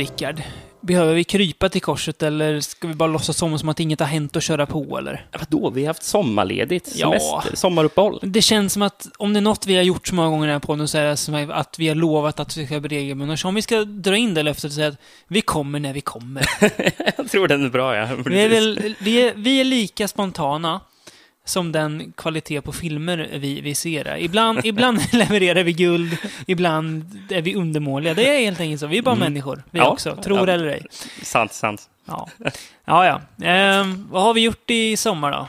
Rickard. Behöver vi krypa till korset eller ska vi bara låtsas som, som att inget har hänt och köra på eller? Vadå, vi har haft sommarledigt, Ja. semester, sommaruppehåll. Det känns som att om det är något vi har gjort så många gånger i den här podden så är det som att vi har lovat att vi ska bli regelbundna. Så om vi ska dra in det löftet och säga att vi kommer när vi kommer. Jag tror den är bra, ja. Vi är, väl, vi är, vi är lika spontana som den kvalitet på filmer vi, vi ser. Ibland, ibland levererar vi guld, ibland är vi undermåliga. Det är helt enkelt så. Vi är bara människor, vi Ja. också. Tror Ja. eller ej. Sant, sant. Ja, ja. ja. Ehm, vad har vi gjort i sommar då?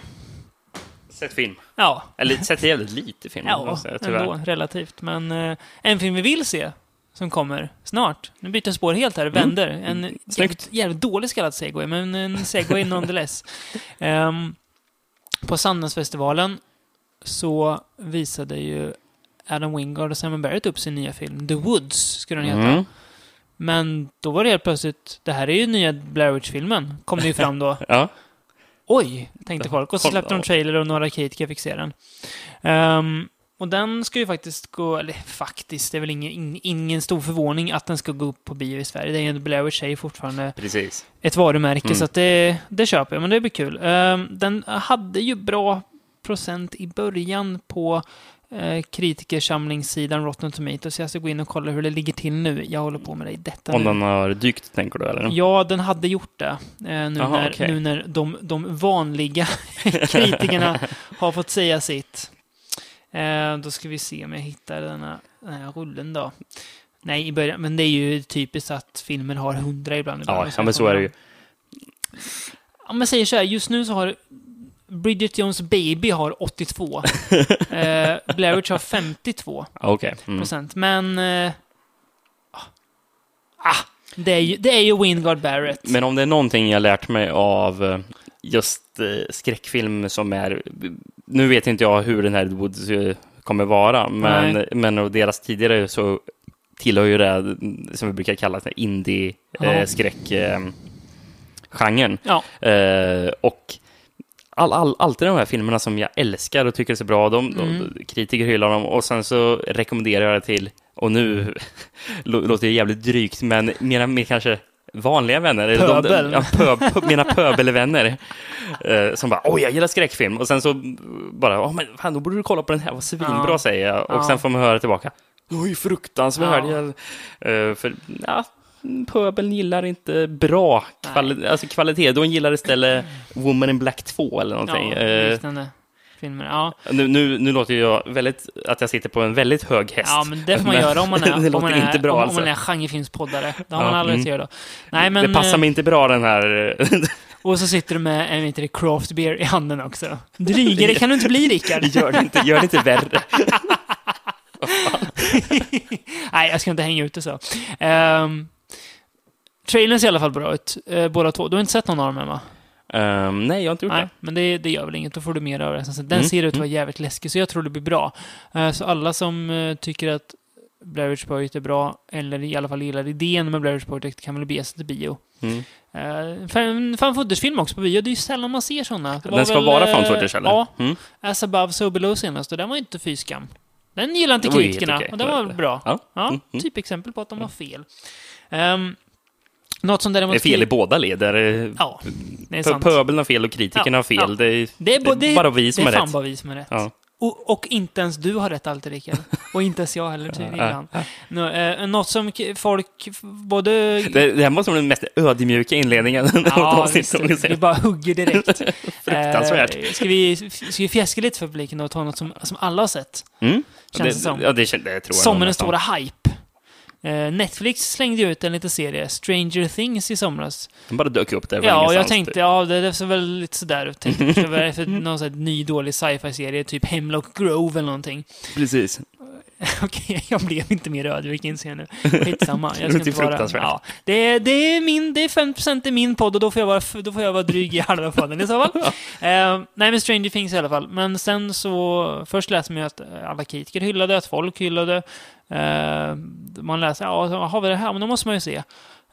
Sett film. Ja, Eller sett jävligt lite film, ja säga, ändå, tyvärr. relativt. Men eh, en film vi vill se, som kommer snart. Nu byter spår helt här, vänder. En Mm. Snyggt. jävligt, jävligt dålig så kallad segway, men en segway nonetheless. um, på Sundance-festivalen så visade ju Adam Wingard och Simon Barrett upp sin nya film, The Woods, skulle den heta. Mm. Men då var det helt plötsligt, det här är ju nya Blair Witch-filmen, kom det ju fram då. Ja. Oj, tänkte folk. Och så släppte de trailer och några kritiker fick se den. Ehm, och den ska ju faktiskt gå, eller faktiskt, det är väl ingen, in- ingen stor förvåning att den ska gå upp på bio i Sverige. Det är ju Blair Witch är fortfarande Precis. ett varumärke, Mm. så att det, det köper jag, men det blir kul. Ehm, den hade ju bra procent i början på uh, kritikersamlingssidan Rotten Tomatoes, så jag ska gå in och kolla hur det ligger till nu. Jag håller på med det i detta Om nu. den har dykt, tänker du, eller? Ja, den hade gjort det. Eh, nu, Aha, när, okej. nu när de, de vanliga kritikerna har fått säga sitt. Eh, då ska vi se om jag hittar denna, den här rullen då. Nej, i början, men det är ju typiskt att filmer har hundra ibland. ibland Ja, ja, men så är det ju. Om jag säger så här, just nu så har Bridget Jones Baby har 82. eh, Blair Witch har 52 Okej. Mm. procent. Men... Eh, ah, det, är ju, det är ju Wingard Barrett. Men om det är någonting jag lärt mig av eh, just eh, skräckfilm som är... Nu vet inte jag hur den här Woods eh, kommer vara, men, Nej. men av deras tidigare så tillhör ju det som vi brukar kalla det Ja. indie-skräck-genren. Ja. Eh, och all, all, alltid de här filmerna som jag älskar och tycker är så bra, de, Mm. de, kritiker hyllar dem och sen så rekommenderar jag det till, och nu lå- låter det jävligt drygt, men mina mer kanske vanliga vänner, eller de- Pöbel. ja, pö, pö, mina pöbelvänner, eh, som bara ”Oj, jag gillar skräckfilm” och sen så bara ”Åh, men fan, då borde du kolla på den här, vad svinbra” Ja. säger jag, och Ja. sen får man höra tillbaka ”Oj, fruktansvärd”. Ja. Eh, för, ja, pöbeln gillar inte bra kvali- alltså kvalitet. De gillar istället Woman in Black 2 eller någonting. Ja, Eh, filmer. Ja. nu, nu, nu låter jag väldigt, att jag sitter på en väldigt hög häst. ja, men det får man Men göra om man är, om man är, inte bra om, om alltså. man är genrefilmspoddare. Det har Ja, man aldrig mm. att göra. Nej, men, det passar eh, mig inte bra den här... Och så sitter du med en inte craft beer i handen också. Drygare kan du inte bli, Rickard. gör, det inte, gör det inte värre. Nej, jag ska inte hänga ut det så. Um, trailern ser i alla fall bra ut, eh, båda två. Du har inte sett någon av dem än, va? Ehm, nej, jag har inte gjort Nej, det. men det, det gör väl inget. Då får du mer av det. Den Mm, ser ut att vara jävligt läskig, så jag tror det blir bra. Eh, så alla som eh, tycker att Blair Witch Project är bra, eller i alla fall gillar idén med Blair Witch Project, kan väl bege sig till bio. Mm. Uh, fan fan footage-film också på bio. Det är ju sällan man ser sådana. Den ska väl, vara fan footage, eller? Ja. Mm. As above, so below senast. Och den var inte fy skam. Den gillar inte kritikerna. okej. Och den var väl bra. Ja. Ja, Mm, mm. typ exempel på att de har fel. Um, något som Det däremot... är fel i båda leder. Ja, det är sant. Pöbeln har fel och kritikerna Ja, har fel. ja. Det, är, Det är, bo- det är bara vi som det har är fan rätt. bara vi som är rätt. Ja. Och, och inte ens du har rätt alltid, Rickard. Och inte ens jag heller, tydligen. Nå, eh, något som folk, både... Det, det här måste vara den mest ödmjuka inledningen Ja, visst, vi bara hugger direkt. Fruktansvärt. Eh, ska, vi, ska vi fjäska lite för publiken och ta något som, som alla har sett? Mm. Känns det som. Ja, det, det tror jag Som nog en nästan. stora hype. Eh, Netflix slängde ju ut en liten serie, Stranger Things, i somras. Den bara dök upp där. Ja, och jag tänkte, ja, det, ser väl lite sådär ut. Tänkte, för någon sån här ny dålig sci-fi-serie, typ Hemlock Grove eller någonting. Precis. Okej, jag blev inte mer ödmjuk inser jag nu. Skitsamma. Jag Det är inte vara, ja, det, är, det, är min, det är 5% i min podd och då får jag vara, då får jag vara dryg i halva podden i så fall. eh, nej, men Stranger Things i alla fall. Men sen så, först läser man ju att alla kritiker hyllade, att folk hyllade. Eh, man läser, ja, har vi det här? Men då måste man ju se.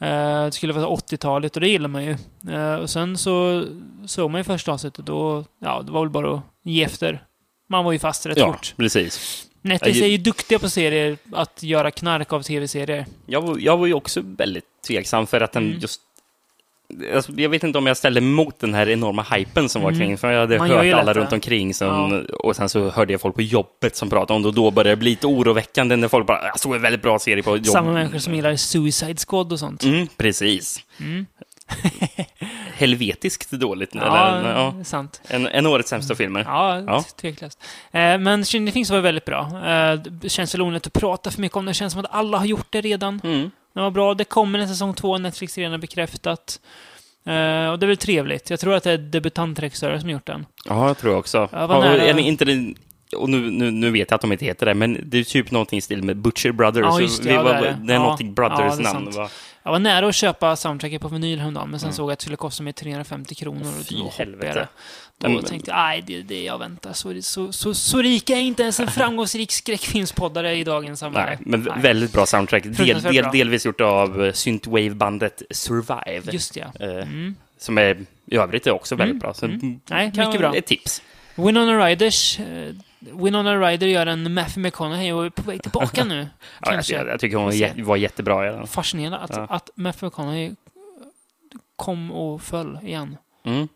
Eh, det skulle vara 80-talet och det gillar man ju. Eh, och sen så såg man ju första avsnittet och ja, det var väl bara att ge efter. Man var ju fast rätt Ja, fort. precis. Netflix är ju duktiga på serier, att göra knark av tv-serier. Jag, var- jag var ju också väldigt tveksam för att den Mm. just... Alltså, jag vet inte om jag ställde emot den här enorma hypen som var Mm. kring, för jag hade Man gör ju hört alla runt omkring som, och sen så hörde jag folk på jobbet som pratade om det och då började det bli lite oroväckande när folk bara “jag såg en väldigt bra serie på jobbet”. Samma människor som gillar Suicide Squad och sånt. Mm, precis. Helvetiskt dåligt. Ja, Eller, ja, sant. en, en årets sämsta filmer. Ja, Ja. tveklöst. Eh, men Stranger Things var väldigt bra. Eh, det känns väl onödigt att prata för mycket om det. Det känns som att alla har gjort det redan. Mm. Det var bra. Det kommer en säsong två, Netflix har redan bekräftat. Eh, och det är väl trevligt. Jag tror att det är debutantregissörer som gjort den. Ja, jag tror jag också. Ja, vad Ja, nära. eller inte och nu, nu, nu vet jag att de inte heter det, men det är typ någonting i stil med Butcher Brothers. Ja, just det, vi ja, var, det är det. det är Ja, ja, är Brothers-namn. sant. Jag var nära att köpa soundtracket på vinyl häromdagen, men sen Mm. såg jag att det skulle kosta mig 350 kronor. Och Fy då jag helvete. Då Men- tänkte jag, nej, det är det jag väntar. Så, så, så, så rik är jag inte ens en framgångsrik skräckfilmspoddare i dagens samhälle. Nej, men Nej. väldigt bra soundtrack. Del, del, delvis gjort av eh, Synthwave-bandet Survive. Just det, ja. eh, Mm. Som är i övrigt är också väldigt Mm, bra. Så mm. Nej, kan- mycket bra. Ett tips. Winona Ryders, eh, Winona Ryder gör en Matthew McConaughey och är på väg tillbaka nu. Ja, jag, jag, jag tycker hon var jättebra i den. Fascinerande att, Ja. att Matthew McConaughey kom och föll igen. Mm.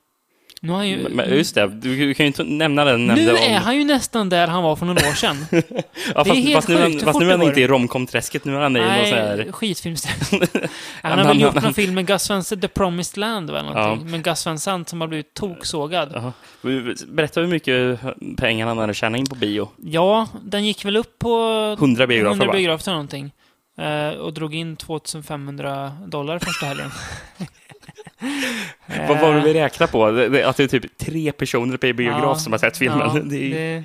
Nu, har ju, Men, men just det, du, kan ju inte nämna den. nu nämnde är om- han ju nästan där han var för några år sedan. ja, fast, helt fast nu, är han- sjukt fast nu är det han inte i romcom-träsket, nu är han i någon sån här... skitfilmsträff. men Han har väl gjort någon film med Gus Van Sant, The Promised Land eller någonting. Ja. Med Gus Van Sant som har blivit toksågad. Jaha. Berätta hur mycket pengar han hade tjänat in på bio. Ja, den gick väl upp på 100 biografer 100 va? biografer eller någonting. Eh, och drog in 2500 dollar första helgen. Vad var det vi Eh, räknade på? Att det är typ tre personer per biograf ja, som har sett filmen. Ja, det, är, ju- det,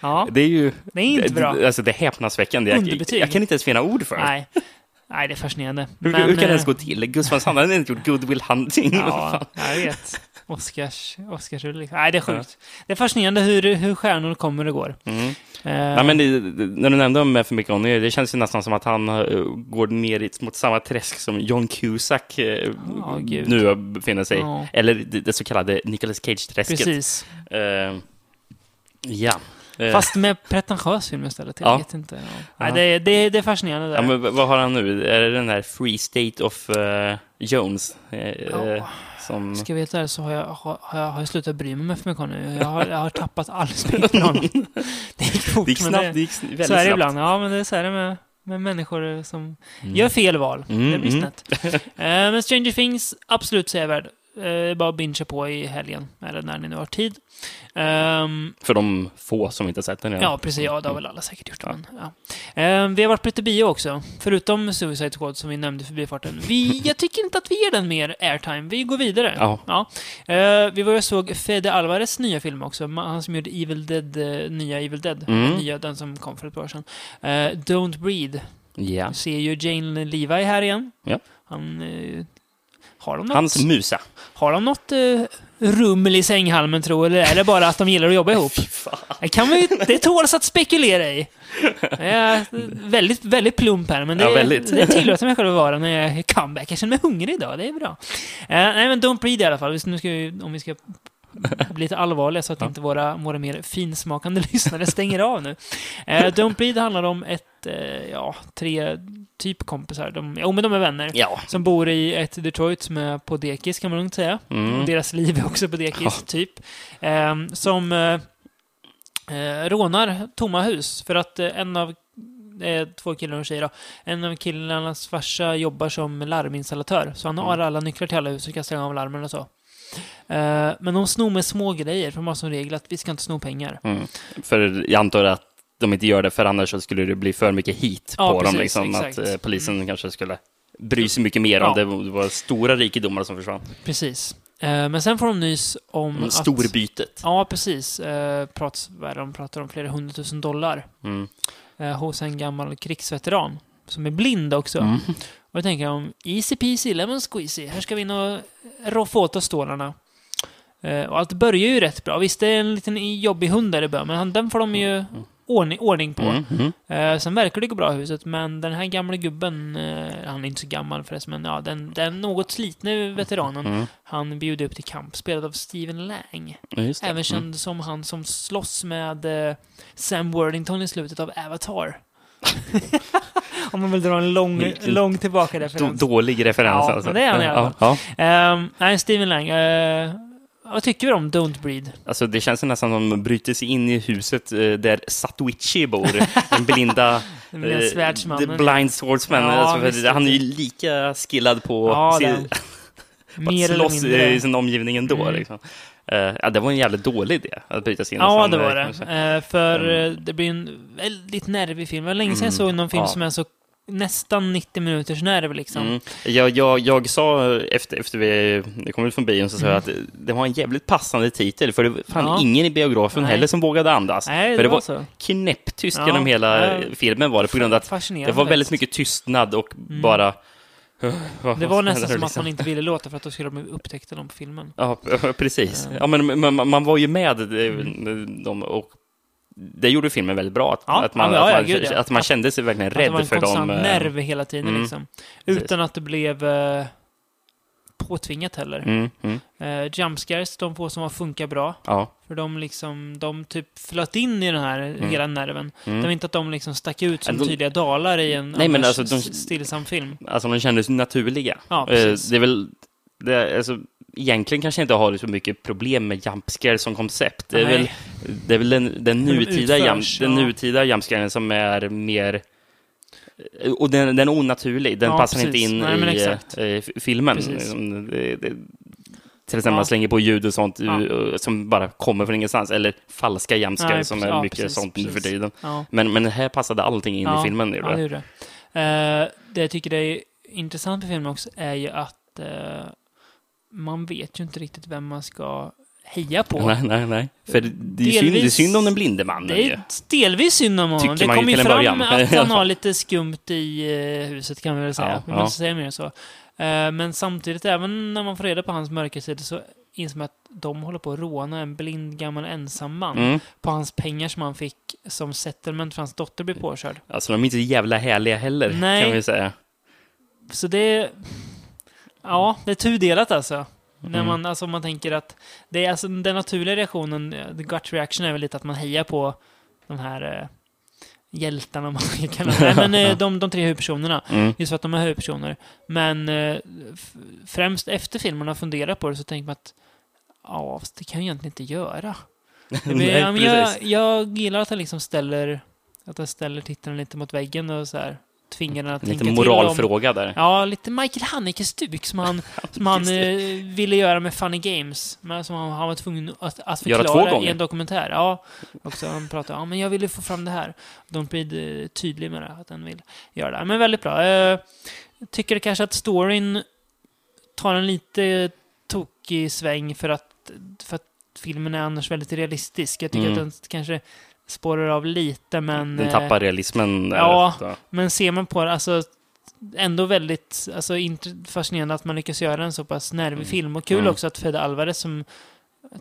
ja, det är ju... det är inte bra. Alltså det är häpnadsväckande. Jag, jag kan inte ens finna ord för det. Nej. Nej, det är fascinerande. Hur, Men, hur kan det eh, ens gå till? Gus van Sant hade inte gjort Good Will Hunting. Ja, jag vet. Oscars, Oscarsrulle. liksom. Nej, det är sjukt. Det är fascinerande hur, hur stjärnor kommer och går. Mm. Eh, Ja, men det, när du nämnde om Matthew McConaughey, det känns ju nästan som att han eh, går ner mot samma träsk som John Cusack Ja, gud. nu befinner sig. Ja. Eller det, det så kallade Nicolas Cage-träsket. Precis. Eh, ja. Fast med pretentiös film istället. Jag Ja. vet inte. Ja. Nej, Ja. det, är- det, det är fascinerande. Där. ja, vad har han nu? Är det den här Free State of eh, Jones? eh, Ja. Som... Ska jag veta det så har jag, har, jag, har jag slutat bry mig med för mycket nu. Jag har, jag har tappat all respekt för honom. Det gick fort, Det gick snabbt, det, det gick väldigt så är det ibland. Ja, men det är så är det med, med människor som Mm. gör fel val. Mm, det blir mm. snett. Eh, men Stranger Things, absolut sevärd. Uh, bara bingea på i helgen, eller när ni nu har tid. Ehm, För de få som inte sett den redan. Ja, precis. Ja, det har väl alla säkert gjort. Men, ja. Ehm, vi har varit på lite bio också. Förutom Suicide Squad som vi nämnde i förbifarten. Vi, jag tycker inte att vi ger den mer airtime. Vi går vidare. Ja. Ehm, vi var och såg Fede Alvarez nya film också. Han som gjorde Evil Dead, eh, nya Evil Dead. Mm. Nya, den som kom för ett par år sedan. Ehm, Don't Breathe. Ja. Vi ser ju Jane Levi här igen. Ja. Han... eh, har de något, Hans musa. har de något uh, rummel i sänghalmen tro, eller är det bara att de gillar att jobba ihop? Det, kan vi, det tåls att spekulera i. Jag är väldigt, väldigt plump här, men det, Ja, det tillåter mig själv att vara när jag är comeback. Jag känner mig hungrig idag, det är bra. Eh, nej, men Don't Breathe i alla fall. Nu ska vi, om vi ska bli lite allvarliga så att inte våra, våra mer finsmakande lyssnare stänger av nu. Eh, Don't Breathe handlar om ett, eh, ja, tre typ kompisar. De, jo, men de är vänner. Ja. Som bor i ett Detroit som är på dekis, kan man lugnt säga. Mm. Och deras liv är också på dekis, Ja. typ. Ehm, som eh, eh, rånar tomma hus. För att eh, en av eh, två killar och en tjej då. En av killarnas farsa jobbar som larminstallatör. Så han har Mm. alla nycklar till alla hus och kan stänga av larmen och så. Eh, men de snor med små grejer, för de har som regel att vi ska inte sno pengar. Mm. För jag antar att de inte gör det, för annars så skulle det bli för mycket hit Ja, på precis, dem. Liksom, exakt. att eh, polisen kanske skulle bry sig mycket mer Ja. om det var- stora rikedomar som försvann. Precis. Eh, men sen får de nys om att... Storbytet. Ja, precis. Eh, prats, de pratar om flera hundratusen dollar Mm. eh, hos en gammal krigsveteran som är blind också. Mm. Och då tänker jag om easy peasy, lemon squeezy. Här ska vi in och roffa åt oss stålarna. Eh, och allt börjar ju rätt bra. Visst, det är en liten jobbig hund där i början, men han- den får de ju ordning, ordning på. Mm. Mm. Eh, sen verkar det gå bra i huset, men den här gamla gubben, eh, han är inte så gammal förresten, men ja, den, den något slitne veteranen, Mm. han bjuder upp till kamp, spelad av Steven Lang. Även Mm. känd som han som slåss med eh, Sam Worthington i slutet av Avatar. Om man vill dra en lång, lång tillbaka referens. dålig referens Ja, alltså. det är han i alla ja. Ehm, nej, Steven Lang. eh, vad tycker vi om Don't Breed? Alltså det känns nästan som de bryter sig in i huset eh, där Satoichi bor. Den blinda... Eh. The blind swordsman. Ja, alltså, för han är ju lika skillad på Ja, att den. på att slåss i sin omgivning ändå. Mm. Liksom. Eh, ja, det var en jävligt dålig idé att bryta sig in. Ja, det eh, var det. kan man säga. Eh, för Mm. eh, det blir en väldigt nervig film. Det var länge sedan jag Mm, såg någon film ja. som är så nästan 90 minuters nerv liksom. Mm. Jag, jag, jag sa efter, efter vi kom ut från bion så sa jag att det var en jävligt passande titel för det var fan Mm. Ja. ingen i biografen Nej. heller som vågade andas. Nej, för det det var var så. knäpptyst Ja, genom hela ja. filmen var det på grund av att det var väldigt mycket tystnad och bara... Det var nästan som att man inte ville låta för att då skulle de upptäcka dem på filmen. Ja, precis. Ja. Ja, men man, man var ju med eh, dem och det gjorde filmen väldigt bra. Att, Ja, att man, ja, att man, gud, ja. att man kände sig verkligen Att det var rädd en för konstant dem. eh, nerv hela tiden mm. liksom. Precis. Utan att det blev eh, påtvingat heller. Mm, mm, Eh, jumpscares, de få som var funkar bra. För de liksom, de typ flöt in i den här hela nerven. Mm. Det var inte att de liksom stack ut som Ja, de- tydliga dalar i en Nej, men alltså, de- stillsam film. Alltså de kändes naturliga. Ja, Eh, precis. Det är väl... Det är, alltså, egentligen kanske inte har så mycket problem med jumpscare som koncept. Det är väl, det är väl den, den, de nutida, jump, utförs, ja. nutida jumpscaren som är mer... Och den, den är onaturlig. Den Ja, passar precis. inte in Nej, i exakt. eh, filmen. Precis. Till exempel Ja. man slänger på ljud och sånt Ja. eh, som bara kommer från ingenstans. Eller falska jumpscare som är mycket precis, sånt nu för tiden. Men, men här passade allting in i filmen. Det det. det. Eh, det jag tycker det är intressant med filmen också är ju att eh, man vet ju inte riktigt vem man ska heja på. Nej, nej, nej. För det, är synd, det är Delvis- synd om den blinde mannen Det ju. är delvis synd om honom. Tycker Det man ju kommer ju fram början. att han har lite skumt i eh, huset kan vi väl säga. Ja, vi ja. måste säga mer så. Eh, men samtidigt, även när man får reda på hans mörka sida så inser man att de håller på att råna en blind gammal ensam man Mm. på hans pengar som han fick som settlement för hans dotter blev påkörd. Alltså de är inte jävla härliga heller, Nej. kan vi säga. Så det är... Ja, det är tudelat alltså. När Mm. man, alltså man tänker att det är alltså den naturliga reaktionen, eh, the gut reaction är väl lite att man hejar på de här eh, hjältarna, om man ska kalla dem. Nej, men eh, de, de tre huvudpersonerna. Mm. Just för att de är huvudpersoner. Men eh, främst efter filmen och funderar på det så tänker man att ja, det kan jag egentligen inte göra. Det blir, Nej, ja, men jag, jag gillar att han liksom ställer, att han ställer tittaren lite mot väggen och så här tvingar den att Lite tänka till om... moralfråga där. Ja, lite Michael Haneke-stuk som han, som han eh, ville göra med Funny Games. Men som han, han var tvungen att, att förklara i en dokumentär. Ja, också han pratade ja men jag ville få fram det här. De blir eh, tydlig med det, att den vill göra det. Men väldigt bra. Eh, tycker kanske att storyn tar en lite tokig sväng för att, för att filmen är annars väldigt realistisk. Jag tycker Mm. att den kanske spårar av lite, men... Den eh, tappar realismen där. ja. Så. men ser man på det, alltså ändå väldigt alltså, fascinerande att man lyckas göra en så pass nervig Mm. film. Och kul Mm. också att Fede Alvarez som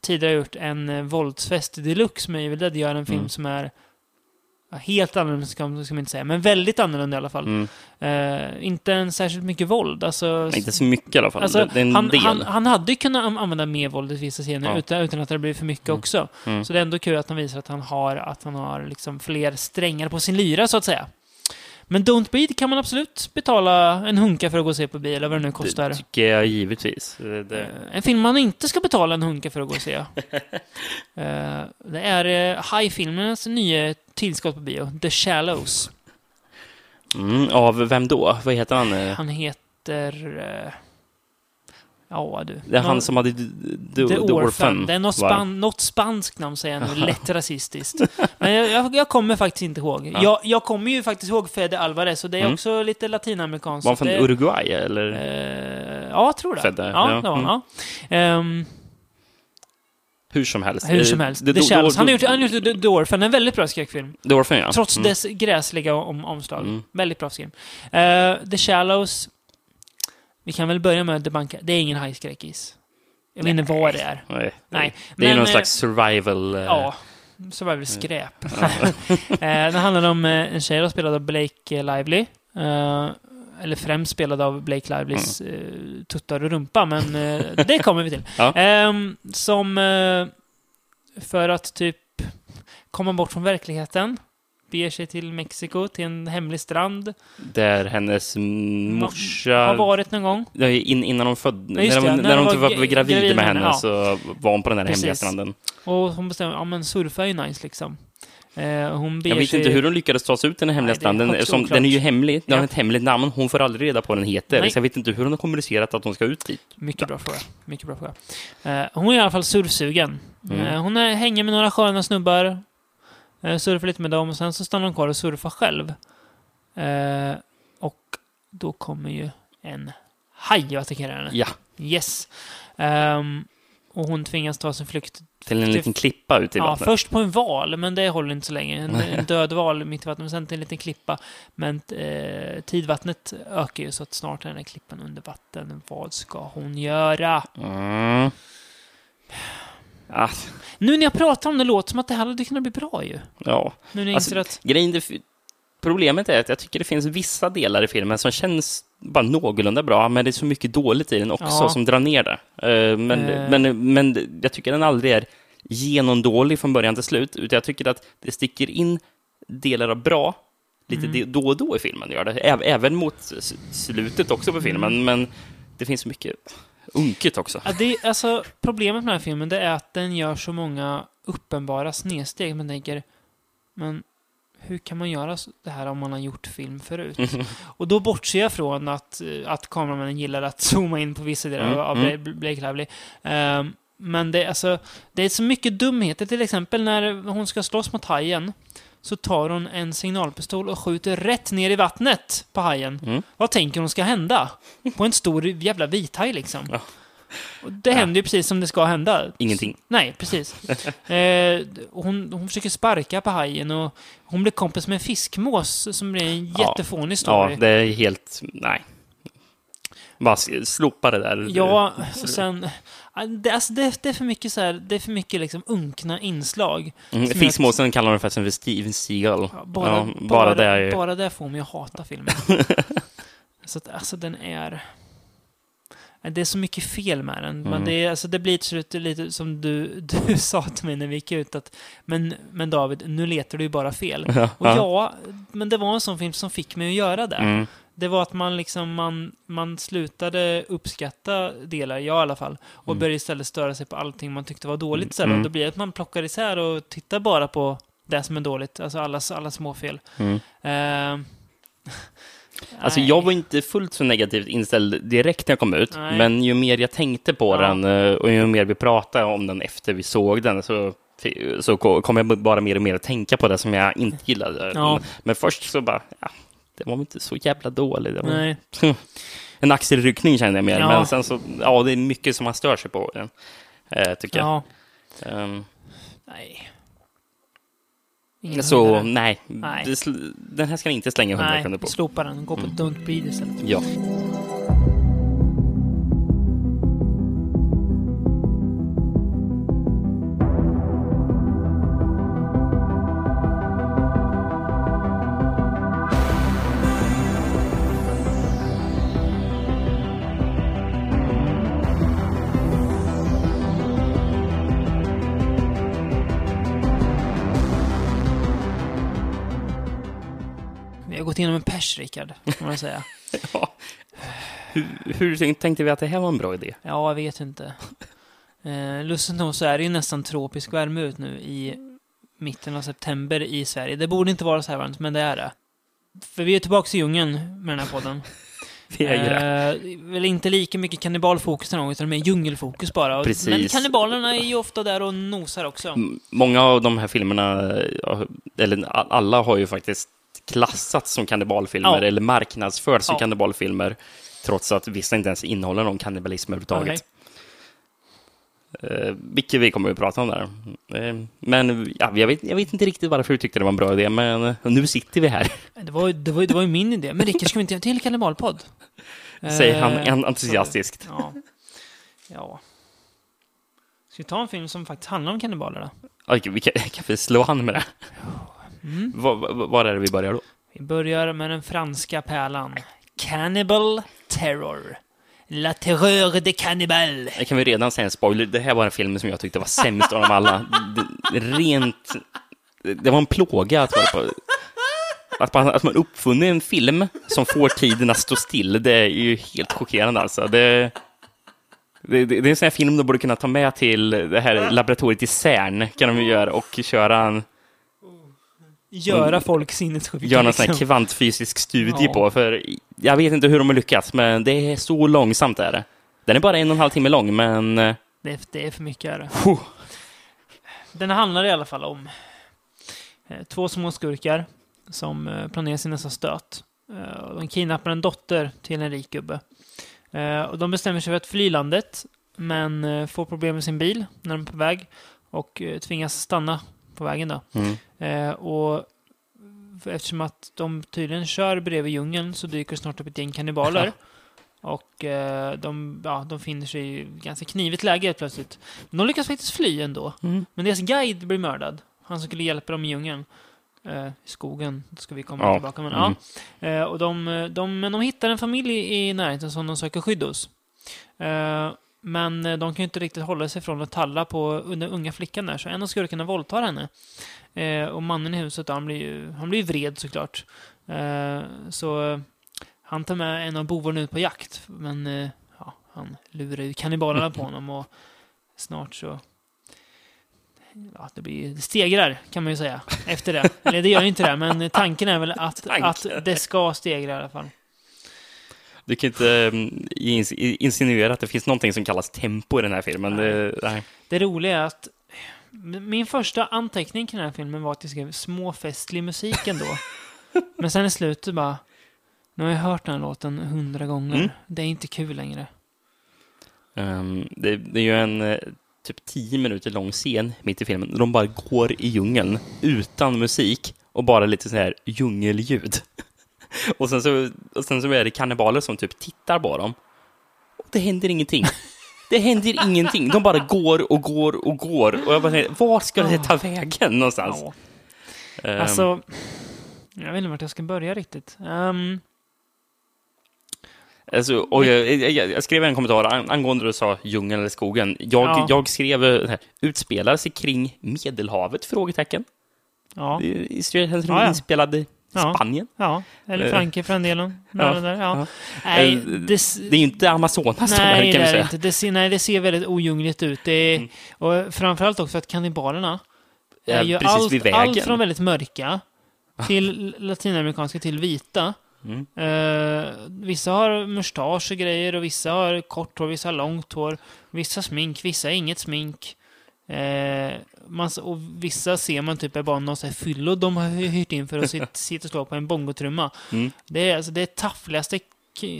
tidigare gjort en eh, våldsfest deluxe med Evil Dead gör en film Mm. som är helt annorlunda, ska, man- inte säga, men väldigt annorlunda i alla fall. Mm. Eh, inte en särskilt mycket våld. Alltså, Inte så mycket i alla fall. Alltså, det är en han, del. han, han hade ju kunnat an- använda mer våld i vissa scener Ja. utan, utan att det blir för mycket Mm. också. Mm. Så det är ändå kul att han visar att han har, att han har liksom fler strängar på sin lyra, så att säga. Men Don't Breed kan man absolut betala en hunka för att gå och se på bio, eller vad det nu kostar. Det tycker jag givetvis. Det, Eh, En film man inte ska betala en hunka för att gå och se. Eh, det är uh, High-filmernas nya tillskott på bio, The Shallows. mm, av vem då? Vad heter han? eh? Han heter... ja, du. Det är han Nå- som hade The, the, The, the Orphan. Orphan. Det är något, span, något spanskt namn säger jag nu, lätt rasistiskt. Men jag, jag, jag kommer faktiskt inte ihåg. Ja. Jag, jag kommer ju faktiskt ihåg Fede Alvarez, och det är Mm. också lite latinamerikanskt. Var han från det, Uruguay eller? Eh, Ja, jag tror det. Födda, ja, ja. det var han. Mm. Ja. Ehm, Hur som helst. hur som helst. det- The då- Shallows. Han har gjort, han har gjort The Dwarfen, en väldigt bra skräckfilm. Dwarfen, ja. Trots Mm. dess gräsliga om, omslag. Mm. Väldigt bra film. Eh, The Shallows. Vi kan väl börja med att debanka. Det är ingen hajskräckis. Jag vet inte vad det är. Nej. Nej, Det är men, någon eh, slags survival... eh, Ja. Så var det skräp. eh, det handlar om eh, en tjej då, spelad av Blake Lively. Eh, eller främst spelad av Blake Livelys eh, tuttar och rumpa, men eh, det kommer vi till. Ja. Ehm, som för att typ komma bort från verkligheten beger sig till Mexiko, till en hemlig strand. Där hennes morsa... Har varit någon gång. In, innan hon födde... Ja, just när hon, när när hon hon var var, gravid, gravid med henne ja. så var hon på den här Precis. hemliga stranden. Och hon bestämmer, ja men surfa är ju nice liksom. Eh, hon Jag vet sig... inte hur hon lyckades ta sig ut den här hemliga Nej, är stranden. högst Som, den är ju hemlig. Den har ett hemligt namn. Hon får aldrig reda på vad den heter. Nej. Så jag vet inte hur hon har kommunicerat att hon ska ut dit. Mycket bra fråga. Mycket bra fråga. Eh, hon är i alla fall surfsugen. Mm. Eh, hon är, hänger med några sköna snubbar. Eh, surfar lite med dem och sen så stannar hon kvar och surfar själv. Eh, och då kommer ju en haj och attackerar henne. Ja, Yes. Ehm, och hon tvingas ta sin flykt. till en liten klippa ute i Ja, vattnet. först på en val, men det håller inte så länge. En, en död val mitt i vattnet, men sen till en liten klippa. Men eh, tidvattnet ökar ju så att snart är den här klippan under vatten. Vad ska hon göra? Mm. Ah, Nu när jag pratar om det låter som att det här hade kunnat bli bra ju. ja. Nu när jag Alltså, att... Grejen, det, problemet är att jag tycker det finns vissa delar i filmen som känns bara någorlunda bra, men det är så mycket dåligt i den också Ja. som drar ner det. Eh, men, Eh. men, men jag tycker den aldrig är genomdålig från början till slut, utan jag tycker att det sticker in delar av bra lite Mm. då och då i filmen. Gör det. Äv- Även mot slutet också på filmen, Mm. men det finns mycket unket också. Ja, det, alltså, problemet med den här filmen det är att den gör så många uppenbara snedsteg. Man tänker, men hur kan man göra det här om man har gjort film förut? Och då bortser jag från att, att kameramännen gillar att zooma in på vissa delar Mm, av mm. Bla- Blake Lively. Ehm, men det, är alltså, det är så mycket dumheter. Till exempel när hon ska slåss mot hajen så tar hon en signalpistol och skjuter rätt ner i vattnet på hajen. Mm. Vad tänker hon ska hända? På en stor jävla vithaj liksom. Ja. Det händer ju precis som det ska hända. Ingenting. Nej, precis. eh, hon, hon försöker sparka på hajen och hon blir kompis med en fiskmås som blir en Ja. jättefånig Ja, story. det är helt... Nej. Bara slopa det där. Ja, och sen... ja, Det, alltså det, det är för mycket så här, det är för mycket liksom unkna inslag. Mm, Som Fiskmåsen kallar de faktiskt för Steven Seagal. Ja, bara, ja, bara, bara, det är bara det får mig att hata filmen. så att, alltså den är... Det är så mycket fel med den. Men Mm. det, är, alltså, det blir till slut lite som du, du sa till mig när vi gick ut. Att, men, men David, nu letar du ju bara fel. Och ja, men det var en sån film som fick mig att göra det. Mm. Det var att man liksom, man, man slutade uppskatta delar, jag i alla fall, och Mm. började istället störa sig på allting man tyckte var dåligt istället. Mm. Och då blir det att man plockar isär och tittar bara på det som är dåligt, alltså alla, alla småfel. Mm. Uh, Alltså jag var inte fullt så negativt inställd direkt när jag kom ut, Nej. men ju mer jag tänkte på Ja. den eh, och ju mer vi pratade om den efter vi såg den så, så ko- kom jag bara mer och mer att tänka på det som jag inte gillade. Ja. Men först så bara, ja, det var inte så jävla var Nej. En axelryckning kände jag mer, Ja. men sen så, ja, det är mycket som man stör sig på den, eh, tycker jag. Ja. Ehm, Nej. Ingen så nej, Nej. Den här ska ni inte slänga hundra kronor Nej, på. slopa den. Gå på Mm. Don't istället. Ja. Gått igenom en pers, Rickard, kan man säga. ja. Hur, hur tänkte vi att det här var en bra idé? Ja, jag vet inte. Eh, lustigt nog så är det ju nästan tropisk värme ut nu i mitten av september i Sverige. Det borde inte vara så här varmt, men det är det. För vi är tillbaka i djungeln med den här podden. Vi är ju det. Eh, väl inte lika mycket kannibalfokus här gången, utan mer djungelfokus bara. Precis. Men kannibalerna är ju ofta där och nosar också. M- Många av de här filmerna, eller alla har ju faktiskt klassats som kannibalfilmer Ja. eller marknadsförts som Ja. kannibalfilmer trots att vissa inte ens innehåller någon kannibalism överhuvudtaget. Eh, vilket vi kommer att prata om där. Eh, men ja, jag, vet, jag vet inte riktigt varför du tyckte det var en bra idé, men eh, nu sitter vi här, Det var, det, var, det var ju min idé. Men Rickard, ska vi inte göra en till kannibalpodd? säger han en- entusiastiskt. Ja. ja. Ska vi ta en film som faktiskt handlar om kannibaler då? Oj, vi kan, kan vi slå hand med det? Mm. Var, är det vi börjar då? Vi börjar med den franska pärlan. Cannibal Terror. La Terreur de Cannibal. Det kan vi redan säga en spoiler. Det här var en film som jag tyckte var sämst av dem alla. Det, rent... Det var en plåga att vara på... Att man, att man uppfunnit en film som får tiden att stå still, det är ju helt chockerande alltså. Det, det, det är en sån här film de borde kunna ta med till det här laboratoriet i CERN, kan de ju göra, och köra en, Göra folk sinnessjuka. göra någon sån liksom. kvantfysisk studie Ja. på, för jag vet inte hur de har lyckats, men det är så långsamt är det. Den är bara en och en halv timme lång, men... eh, det, är, det är för mycket. Är det. Puh. Den handlar i alla fall om eh, två små skurkar som eh, planerar sin nästa stöt. De kidnappar en dotter till en rik gubbe. Och de bestämmer sig för att fly landet, men får problem med sin bil när de är på väg och tvingas stanna på vägen. Då. Mm. Eh, och eftersom att de tydligen kör bredvid djungeln så dyker snart upp ett gäng kannibaler. Och eh, de, ja, de finner sig i ganska knivigt läge helt plötsligt. Men de lyckas faktiskt fly ändå. Mm. Men deras guide blir mördad. Han som skulle hjälpa dem i djungeln. Eh, I skogen, ska vi komma Ja. tillbaka. Men, Mm. ja. eh, och de, eh, de, men de hittar en familj i närheten som de söker skydd hos. Men eh, de kan ju inte riktigt hålla sig från att talla på den unga flickan där, så en av skurkarna våldtar henne. Eh, och mannen i huset, han blir ju han blir vred såklart. Eh, så eh, han tar med en av bovarna ut på jakt, men eh, ja, han lurar ju kannibalerna på honom och snart så Ja, det blir det stegrar, kan man ju säga, efter det. Eller det gör ju inte det, men tanken är väl att, att det ska stegra i alla fall. Du kan inte ins- insinuera att det finns någonting som kallas tempo i den här filmen. Det, nej. Det roliga är att min första anteckning kring den här filmen var att jag skrev småfestlig musik ändå. Men sen i slutet bara, nu har jag hört den här låten hundra gånger. Mm. Det är inte kul längre. Um, det, det är ju en eh, typ tio minuter lång scen mitt i filmen. De bara går i djungeln utan musik och bara lite så här djungelljud. och, sen så, och sen så är det kannibaler som typ tittar på dem. Och det händer ingenting. Det händer ingenting. De bara går och går och går. Och jag bara tänker, var ska det ta vägen någonstans? Ja. Ehm, Alltså, jag vet inte vart jag ska börja riktigt. Ehm, Alltså, och jag, jag, jag skrev en kommentar an- angående du sa djungeln eller skogen. Jag, Ja. jag skrev eh, här, utspelar sig kring Medelhavet? Frågetecken. ja, Det Israel Ja, ja. inspelad Ja. Spanien. ja, eller Eh, Frankrike för den delen. ja, Ja, där, ja. ja. Nej, Eh, det, Det är inte Amazonas nej, kan det vi säga. inte. Det ser, nej, det ser väldigt ojungligt ut. Det är, Mm. Och framförallt också att kannibalerna är ju allt, allt från väldigt mörka till latinamerikanska till vita. Mm. Eh, vissa har mustasch och grejer och vissa har kort hår, vissa har långt hår. Vissa smink, vissa har inget smink. Eh, man, och vissa ser man typ är bara någon sån här fyllo de har hy- hyrt in för att sit- sitta och slå på en bongotrumma. Mm. Det är alltså det taffligaste,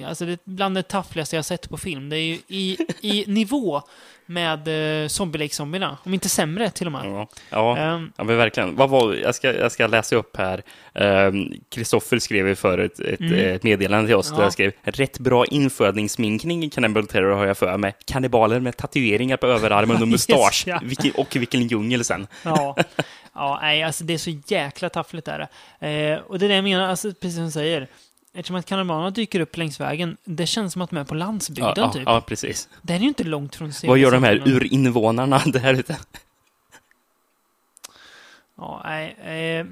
alltså det är bland det taffligaste jag sett på film. Det är ju i, i nivå med uh, Zombie Lake-zombierna, om inte sämre till och med. Ja, ja. Ehm, ja, men verkligen. Vad var, jag, ska, jag ska läsa upp här. Ehm, Kristoffer skrev ju för ett, ett, Mm. ett meddelande till oss Ja. där jag skrev rätt bra infödningssminkning i Cannibal Terror har jag för mig. Kannibaler med tatueringar på överarmen och mustasch. Yes, ja. Vilken, och vilken djungel sen. Ja, ja nej, alltså det är så jäkla taffligt är det. Eh, och det är det jag menar, alltså, precis som du säger. Eftersom att kannibalerna dyker upp längs vägen, det känns som att de är på landsbygden Ja, ja, typ. ja, precis. Det är ju inte långt från Vad gör de här urinvånarna där ute? Ja, nej. Eh,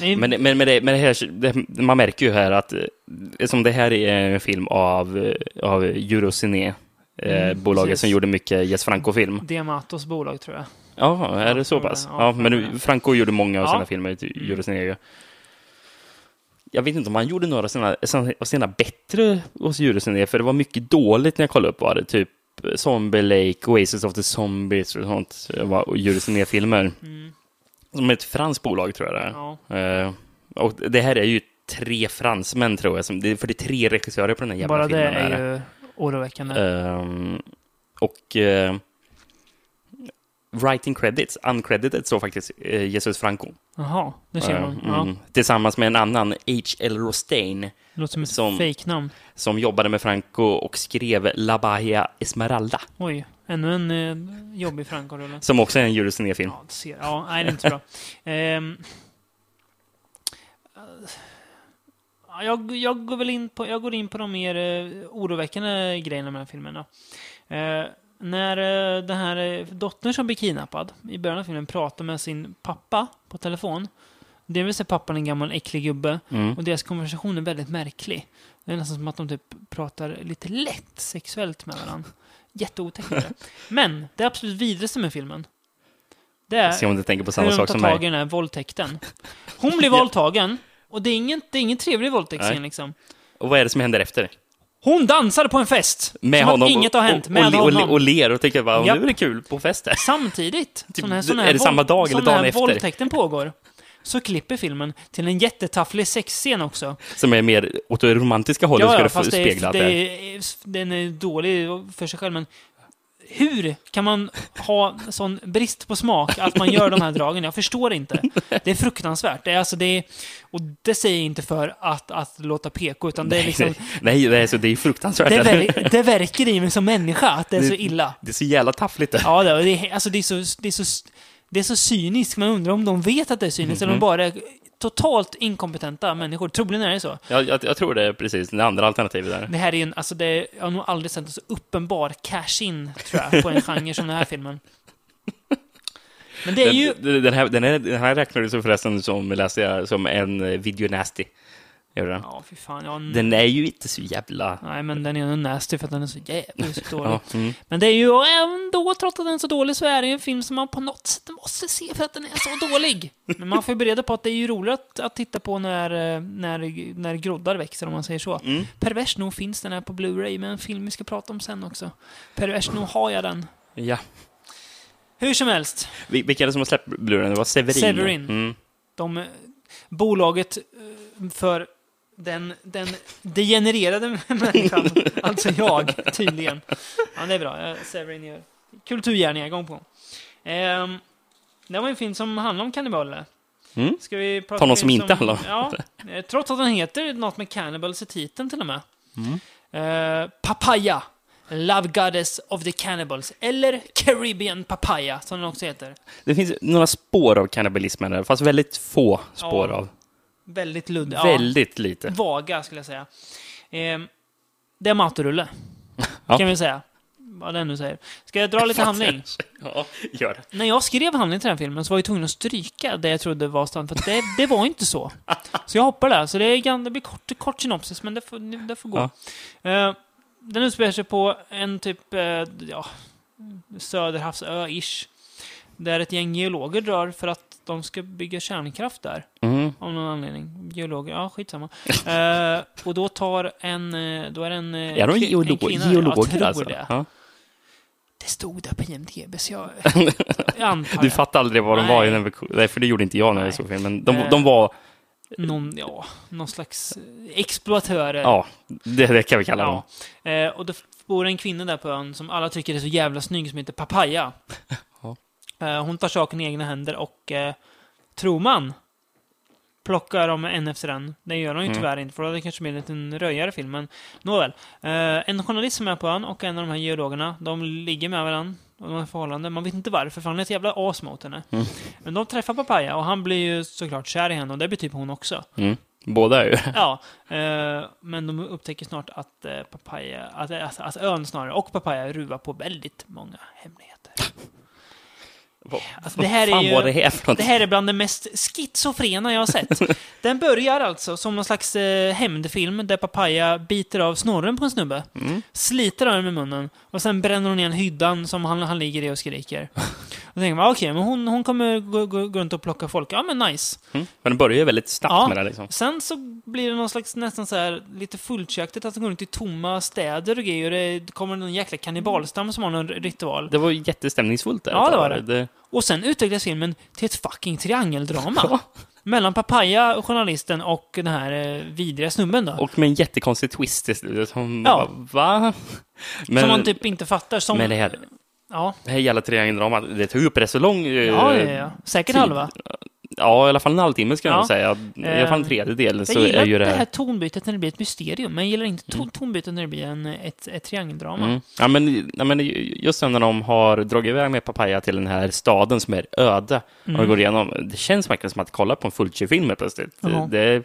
nej Men, men, men, det, men det här, det, man märker ju här att eh, som det här är en film av, eh, av Eurocine, eh, Mm, bolaget precis. som gjorde mycket Jes Franco-film. Diamatos bolag tror jag. Ja, är det så Ja, pass? ja, Ja, men ja. Franco gjorde många av Ja. sina filmer till Eurocine. ju. Jag vet inte om han gjorde några av sina, av sina bättre hos Eurocine, för det var mycket dåligt när jag kollade upp vad det typ Zombie Lake, Oasis of the Zombies och sånt, var Eurocine-filmer. Mm, Som ett franskt bolag tror jag det är. ja. Eh, Och det här är ju tre fransmän, tror jag. Som, det, för det är tre regissörer på den här jävla Bara det filmen. är är ju oroväckande. Ehm, och uh, writing credits, uncredited, står faktiskt uh, Jesus Franco. Jaha, det ser man. Eh, Ja. mm, Tillsammans med en annan, H.L. Rostain, Det låter som ett Som- fejknamn. som jobbade med Franco och skrev La Bahia Esmeralda, Oj, ännu en eh, jobbig Franco-rulle. som också är en Jules film Ja, ser, ja, nej, det är inte bra. Ehm, ja, jag, jag, går väl in på, jag går in på de mer eh, oroväckande grejerna med den här filmen. Då. Eh, när eh, den här eh, dottern som blir kidnappad i början av filmen pratar med sin pappa på telefon. Det vill säga pappan en gammal äcklig gubbe. Mm. Och deras konversation är väldigt märklig. Det är nästan som att de typ pratar lite lätt sexuellt med varandra. Jätteotäckt är. Men det absolut vidrigaste med filmen, det är Se om du tänker på samma hur de tar som tag i den här våldtäkten. Hon blir våldtagen, och det är ingen, det är ingen trevlig våldtäktsscen liksom. Och vad är det som händer efter? Hon dansar på en fest! Med som honom att inget har hänt med och, och, honom. och ler och tänker bara, nu är det kul på festen. Samtidigt Typ, den här, den är här, det samma dag eller dagen här efter? våldtäkten pågår, så klipper filmen till en jättetafflig sexscen också. Som är mer åt det romantiska hållet, Ja, ja, ja, fast det spegla är, det. det är, den är dålig för sig själv, men hur kan man ha sån brist på smak att man gör de här dragen? Jag förstår inte. Det är fruktansvärt. Det är alltså det är, och det säger jag inte för att, att låta PK, utan det är liksom... Nej, det är, så, det är fruktansvärt. Det, ver, det verkar i mig som människa att det är så Det- illa. Det är så jävla taffligt. Ja, det, är- alltså det, är så, det, är så, det är så cyniskt. Man undrar om de vet att det är cyniskt, eller om de bara är totalt inkompetenta människor. Troligen är det så. Jag, jag, jag tror det är precis det andra alternativet där. Det här är en, alltså det, jag har nog aldrig sett en så uppenbar cash-in, tror jag, på en genre som den här filmen. Men det är ju... Den, den, här, den, här, den här räknar du förresten som, läste jag, som en eh, video nasty. Gör den? Ja, fy fan. Ja, Den är ju inte så jävla... Nej, men den är nog nasty för att den är så jävligt dålig. Ja, mm. Men det är ju ändå, trots att den är så dålig, så är det ju en film som man på något sätt måste se för att den är så dålig. Men man får ju bereda på att det är ju roligt att, att titta på när, eh, när, när groddar växer, om man säger så. Mm. Pervers nog finns den här på Blu-ray, men en film vi ska prata om sen också. Pervers nog har jag den. Ja. Hur som helst, Vil- Vilka är det som har släppt Blu-ray? Det var Severin. Severin. Mm. de, eh, bolaget eh, för den, den degenererade människan, alltså jag, tydligen. Ja, det är bra. Severin gör kulturgärningar gång på gång. Ehm, det var en film som handlar om kannibaler. Mm. Ska vi prata Ta någon om som inte handlar om Ja, eh, trots att den heter något med cannibals i titeln till och med. Mm. Eh, papaya. Love Goddess of the Cannibals. Eller Caribbean Papaya, som den också heter. Det finns några spår av kannibalismen där, fast väldigt få spår Ja. av. Väldigt luddig. Ja. Väldigt lite. Vaga, skulle jag säga. Ehm, det är matrulle, Ja. kan vi säga. Vad den nu säger. Ska jag dra lite handling? Ja, gör det. När jag skrev handling till den filmen så var jag tvungen att stryka det jag trodde var stan, för det, det var inte så. Så jag hoppar där. Så det, är, det blir kort, kort synopsis, men det får, det får gå. Eh, den utspelar sig på en typ, eh, ja, Söderhavsö-ish. Där ett gäng geologer drar för att de ska bygga kärnkraft där. Mm. Av någon anledning. Geologer, ja skitsamma. Eh, och då tar en, eh, då är det en, eh, Är de kvi- en geolog kvinna- geologer jag alltså? det. Ja. Det stod där på IMDB, så jag, jag antar Du fattade aldrig vad de Nej. var i den Nej, för det gjorde inte jag när Nej. jag såg filmen. Men de, Eh. de var, Någon, ja, någon slags eh, exploatörer. ja, det, det kan vi kalla dem. Ja. Eh, och då bor en kvinna där på ön som alla tycker är så jävla snygg som heter Papaya. Eh, hon tar saken i egna händer och eh, tror man plockar dem en efter en. Det gör hon ju Mm. tyvärr inte, för då hade det kanske blivit en liten röjare film. Men nåväl. Eh, en journalist som är på ön och en av de här geologerna, de ligger med varandra. Och de har förhållande. Man vet inte varför, för han är ett jävla as mot henne. Mm. Men de träffar Papaya och han blir ju såklart kär i henne och det blir typ hon också. Mm. Båda är ju. Ja, eh, men de upptäcker snart att eh, Papaya, att, att, att ön snarare, och Papaya ruvar på väldigt många hemligheter. Alltså, det här fan är ju- var det här för Det här är bland det mest schizofrena jag har sett. Den börjar alltså som någon slags eh, hämndfilm där Papaya biter av snorren på en snubbe, Mm. sliter av den med munnen och sen bränner hon igen hyddan som han, han ligger i och skriker. Och då tänker man, okej, men hon, hon kommer gå, gå, gå runt och plocka folk. Ja, men nice. Mm. Men de börjar ju väldigt snabbt Ja. med det liksom. Sen så blir det någon slags nästan så här lite fulltjaktigt att de går runt i tomma städer och grejer. Och det kommer någon jäkla kannibalstam som har någon ritual. Det var jättestämningsfullt där. Ja, det var tag. det. Och sen utvecklas filmen till ett fucking triangeldrama. mellan Papaya, journalisten, och den här eh, vidriga snubben då. Och med en jättekonstig twist i slutet. Som Ja. bara, va? Men, som man typ inte fattar. Som, men det här, ja. det här jävla triangeldramat, det tog upp rätt så lång... eh, Ja, ja, ja. Säkert tid. halva. Ja, i alla fall en halvtimme ska jag Ja. nog säga. I alla fall en tredjedel Jag gillar det det här... tonbytet när det blir ett mysterium, men jag gillar inte to- tonbytet när det blir en, ett, ett triangeldrama. Mm. Ja, men, ja, men just när de har dragit iväg med Papaya till den här staden som är öde och Mm. de går igenom, det känns verkligen som att kolla på en Fulci-film helt plötsligt. Jaha. Det, det,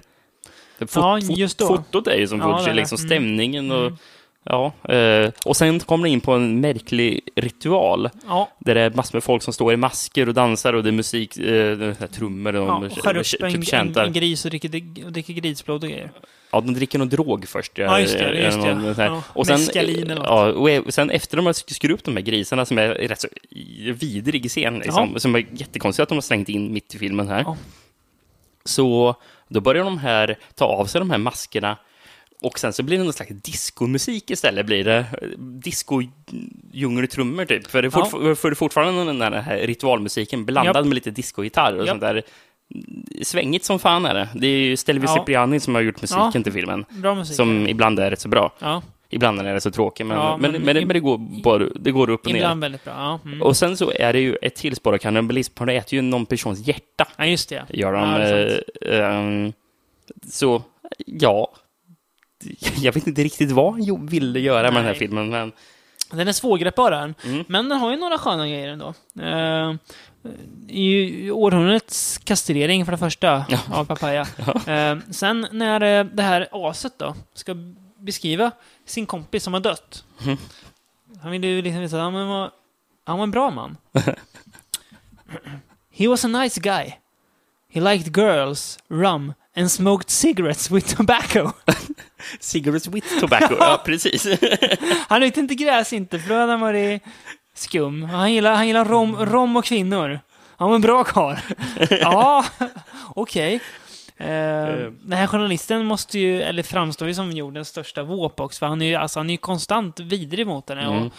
det, fot, Ja, just då. Fotot är ju som Ja, Fulci, det. liksom Mm. stämningen och Mm. Ja, eh, och sen kommer det in på en märklig ritual Ja, där det är massor med folk som står i masker och dansar och det är musik, eh, är trummor och ja, och skär upp typ en, en, gris och dricker, och dricker grisblod och grejer. Ja, de dricker någon drog först. Ja, just det, eh, just det. någon. Ja, Och sen, eller något. ja, och e- sen efter de har skurit upp de här grisarna som är rätt så vidrig scen, liksom, som är jättekonstigt att de har slängt in mitt i filmen här. Ja. Så då börjar de här ta av sig de här maskerna och sen så blir det någon slags diskomusik istället. Blir det disco djungeltrummor typ. För det är, fortfar- för det är fortfarande den där här ritualmusiken blandad Japp. med lite discogitarr och Japp. sånt där. Svängigt som fan är det. Det är ju Stelvi Ja. Cipriani som har gjort musiken Ja. till filmen. Bra musik. Som ibland är rätt så bra. ja, Ibland är det så tråkig, men, Ja, men, men men, det, men det, går, bara, det går upp och ner. ibland väldigt bra. Ja, mm. Och sen så är det ju ett till spår av kannibalism, de äter ju någon persons hjärta. ja just det. Gör de. Ja, det eh, ehm, så, ja. Jag vet inte riktigt vad han ville göra med den här filmen, men Den är svårgreppbar den. Mm. Men den har ju några sköna grejer ändå. Uh, i århundradets kastrering för det första av Papaya. Eh, sen när eh, det här aset då ska beskriva sin kompis som har dött. Mhm. Han vill ju liksom visa att han var, han var en bra man. He was a nice guy. He liked girls, rum and smoked cigarettes with tobacco. Cigarettes with tobacco, ja precis. Han rökte inte gräs inte, för då hade han varit skum. Han gillar, han gillar rom, rom och kvinnor. Han var en bra karl. Ja, okej. Eh, den här journalisten måste ju, eller framstår ju som jordens största våp också, för han är ju, alltså, han är ju konstant vidrig mot henne. Mm. Och,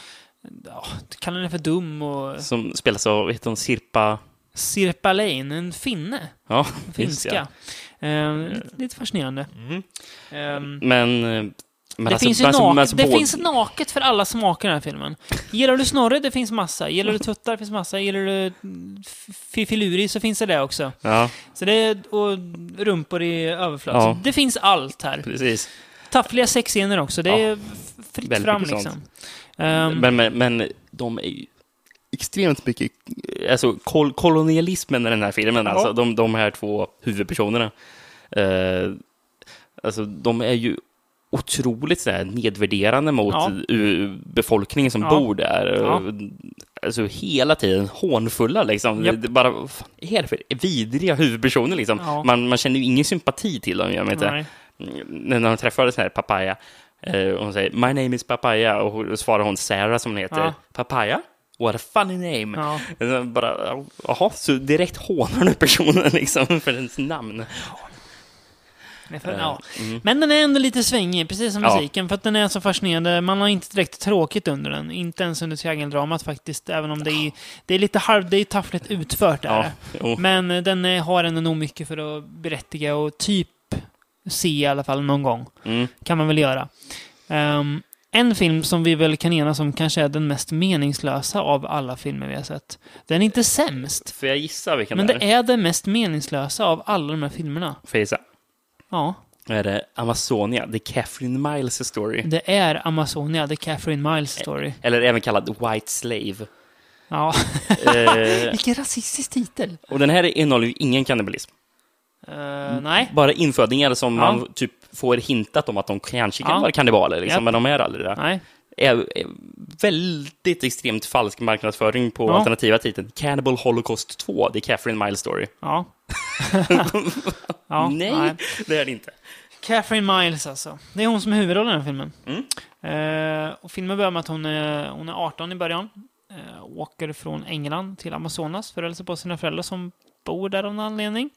ja, kallar henne för dum och Som spelas av, vad heter hon, Sirpa... Sirpa Lane, en finne. Ja, Finska. Ja. Eh, lite, fascinerande. Mm. Ehm, Men... eh, Men det alltså, finns alltså- nak- men alltså det både- finns naket för alla smaker i den här filmen. Gillar du Snorre, det finns massa. Gillar du tuttar, det finns massa. Gillar du mm, f- Fiffiluri så finns det det också. Ja, Så det är, och rumpor i överflöd. Ja. Det finns allt här. precis. Taffliga sexscener också. Det Ja. är fritt Väldigt fram liksom. Ehm, Men, men, men de är ju extremt mycket... Alltså kol kolonialismen i den här filmen, Ja. alltså de, de här två huvudpersonerna. Eh, alltså de är ju otroligt så här, nedvärderande mot Ja. befolkningen som Ja. bor där. Ja. Alltså hela tiden hånfulla liksom. Det bara, vad fan är det för vidriga huvudpersoner liksom? Ja. Man, man känner ju ingen sympati till dem, jag vet inte när de träffade sån här papaya, eh, och hon säger My name is papaya, och svarar hon Sarah som hon heter. Papaya? What a funny name. Ja. Eh, Bara, jaha, så direkt hånar du personen liksom för ens namn. För, Eh, ja. mm. Men den är ändå lite svängig, precis som Ja. musiken, för att den är så fascinerande. Man har inte direkt tråkigt under den. Inte ens under triangeldramat faktiskt, även om det är, det är lite halv, det är taffligt utfört. Är Ja. Men eh, den eh, har ändå nog mycket för att berättiga och typ se i alla fall någon gång. Mm. Kan man väl göra. Ehm, en film som vi väl kan enas om kanske är den mest meningslösa av alla filmer vi har sett. Den är inte sämst, Får jag gissa vilken men det det är? är den mest meningslösa av alla de här filmerna. Får jag gissa? Ja, Är det Amazonia, The Catherine Miles Story? det är Amazonia, The Catherine Miles Story. Eller även kallad White Slave. Ja, Eh, vilken rasistisk titel. och den här innehåller ju ingen kannibalism. Uh, nej. Bara infödingar som Ja. man typ får hintat om att de kanske kan Ja. vara kannibaler, liksom, Japp. men de är aldrig det. Nej. är, är väldigt extremt falsk marknadsföring på Ja. alternativa titeln. Cannibal Holocaust 2, det är Catherine Miles Story. Ja. ja nej, det är det inte. Catherine Miles alltså. Det är hon som är huvudrollen i den filmen. Mm. Eh, och filmen börjar med att hon är, hon är 18 i början. Eh, åker från England till Amazonas för att hälsa på sina föräldrar som bor där av någon anledning.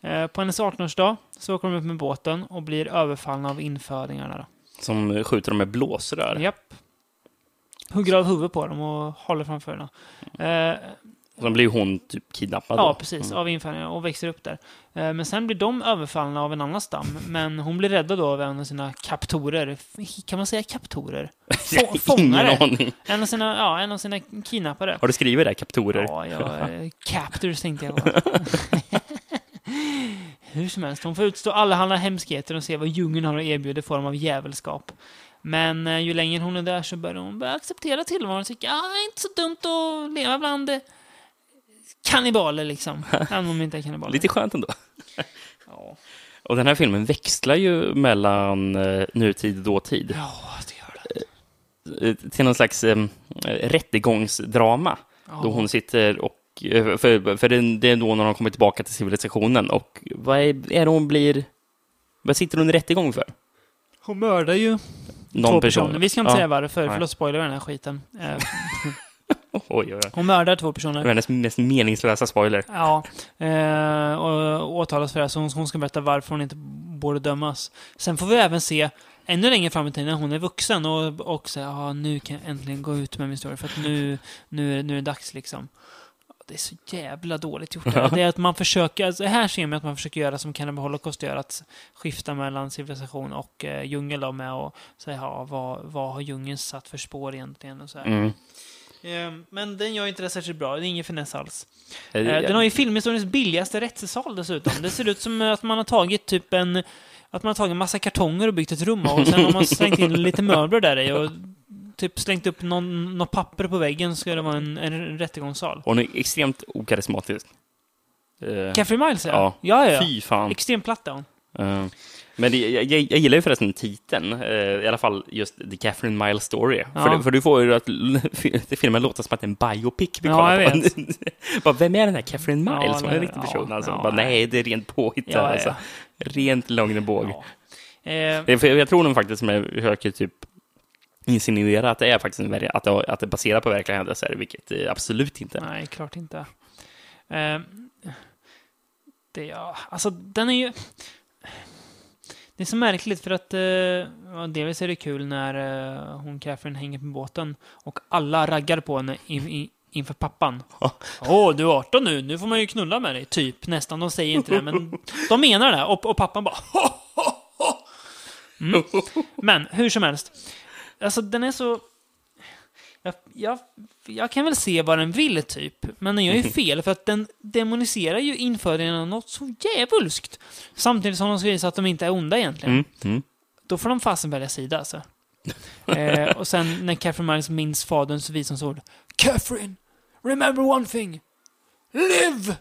Eh, på hennes 18-årsdag så åker de upp med båten och blir överfallna av infödingarna. Då. Som skjuter dem med blåsrör. Japp. Hugger av huvudet på dem och håller framför henne. Eh, Sen blir hon typ kidnappad. Ja, då. precis. Av infärgningar och växer upp där. Eh, Men sen blir de överfallna av en annan stam. Men hon blir räddad då av en av sina kaptorer. Kan man säga kaptorer? Få- fångare. En av sina, ja, en av sina kidnappare. Har du skrivit det? Kaptorer? Ja, ja, captors tänkte jag. Hur som helst, hon får utstå allehanda hemskheter och se vad djungeln har att erbjuda i form av djävulskap. Men eh, ju längre hon är där så börjar hon börja acceptera tillvaron och tycka att ah, det är inte så dumt att leva bland eh, kannibaler liksom. Även om inte är kannibaler. Lite skönt ändå. Ja, Och den här filmen växlar ju mellan eh, nutid och dåtid. ja det gör det. Eh, Till någon slags eh, rättegångsdrama. Ja. Då hon sitter och... eh, För, för det är då när hon kommer tillbaka till civilisationen. Och vad är, är det hon blir... Vad sitter hon i rättegång för? Hon mördar ju Någon två person. personer. Vi ska inte Ja. säga varför, Nej. för då spoilar den här skiten. Eh, Oj, oj, oj. Hon mördar två personer. hennes mest meningslösa spoiler. Ja, eh, och åtalas för det. Så hon, hon ska berätta varför hon inte borde dömas. Sen får vi även se ännu längre fram i tiden när hon är vuxen och, och säga ja, nu kan jag äntligen gå ut med min story för att nu, nu, nu är det dags liksom. Det är så jävla dåligt gjort. Det, det är att man försöker, alltså här ser man att man försöker göra som Cannibal Holocaust gör, att skifta mellan civilisation och eh, djungel då med att säga ja, vad, vad har djungeln satt för spår egentligen och så här. Mm. Eh, Men den gör inte det särskilt bra, det är ingen finess alls. Eh, Eh, Den har ju filmhistoriens billigaste rättssal dessutom. Det ser ut som att man har tagit typ en... Att man har tagit en massa kartonger och byggt ett rum och sen har man slängt in lite möbler där i och typ slängt upp någon, något papper på väggen så ska det vara en, en rättegångssal. Hon är extremt okarismatisk. Eh, Caffrey Miles ja. Ja. Ja, ja, ja. Fy fan. Extremt platt är hon. Eh, men det, jag, jag jag gillar ju förresten titeln, eh, i alla fall just The Catherine Miles Story. Ja. För, för du får ju att filmen låter som att det är en biopic vi Ja, kollar jag på. Bara, vem är den här Catherine Ja, Miles? Hon är en nej, riktig ja, person alltså. ja, Bara, nej. det är rent påhitt Ja, ja. alltså. Rent lögn och båg. Ja. Eh, Jag tror nog faktiskt, som jag försöker typ insinuera, att det är faktiskt en, att det, att det baserar på verkliga händelser, vilket det absolut inte. Nej, klart inte. Eh, det, ja, alltså den är ju... Det är så märkligt för att eh, delvis är det kul när eh, hon Catherine hänger på båten och alla raggar på henne in, in, inför pappan. Åh, du är 18 nu, nu får man ju knulla med dig. Typ, nästan. De säger inte det, men de menar det. Och, och pappan bara. Mm. Men, hur som helst. Alltså, den är så... Jag, jag, jag kan väl se vad den vill, typ. Men den gör ju fel, för att den demoniserar ju införingen av något så djävulskt. Samtidigt som de ska visa att de inte är onda egentligen. Mm, mm. Då får de fasen välja sida, alltså. eh, och sen när Catherine Miles minns faderns visdomsord. Catherine! Remember one thing! Live!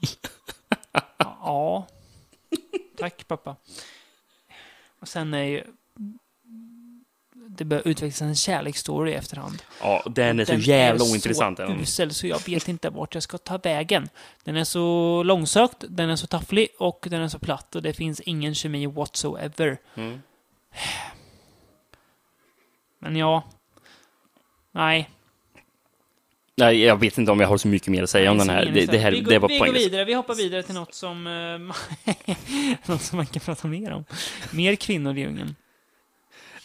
ja. Tack, pappa. Och sen är ju... Det börjar utvecklas en kärleksstory i efterhand. Ja, den är så Den jävla är ointressant. så den. usel så jag vet inte vart jag ska ta vägen. Den är så långsökt, den är så tafflig och den är så platt och det finns ingen kemi whatsoever. Mm. Men ja. Nej. Nej, jag vet inte om jag har så mycket mer att säga om den här. Det, det, här, vi går, det var vi går vidare, vi hoppar vidare till något som, eh, något som man kan prata mer om. Mer kvinnor i djungeln.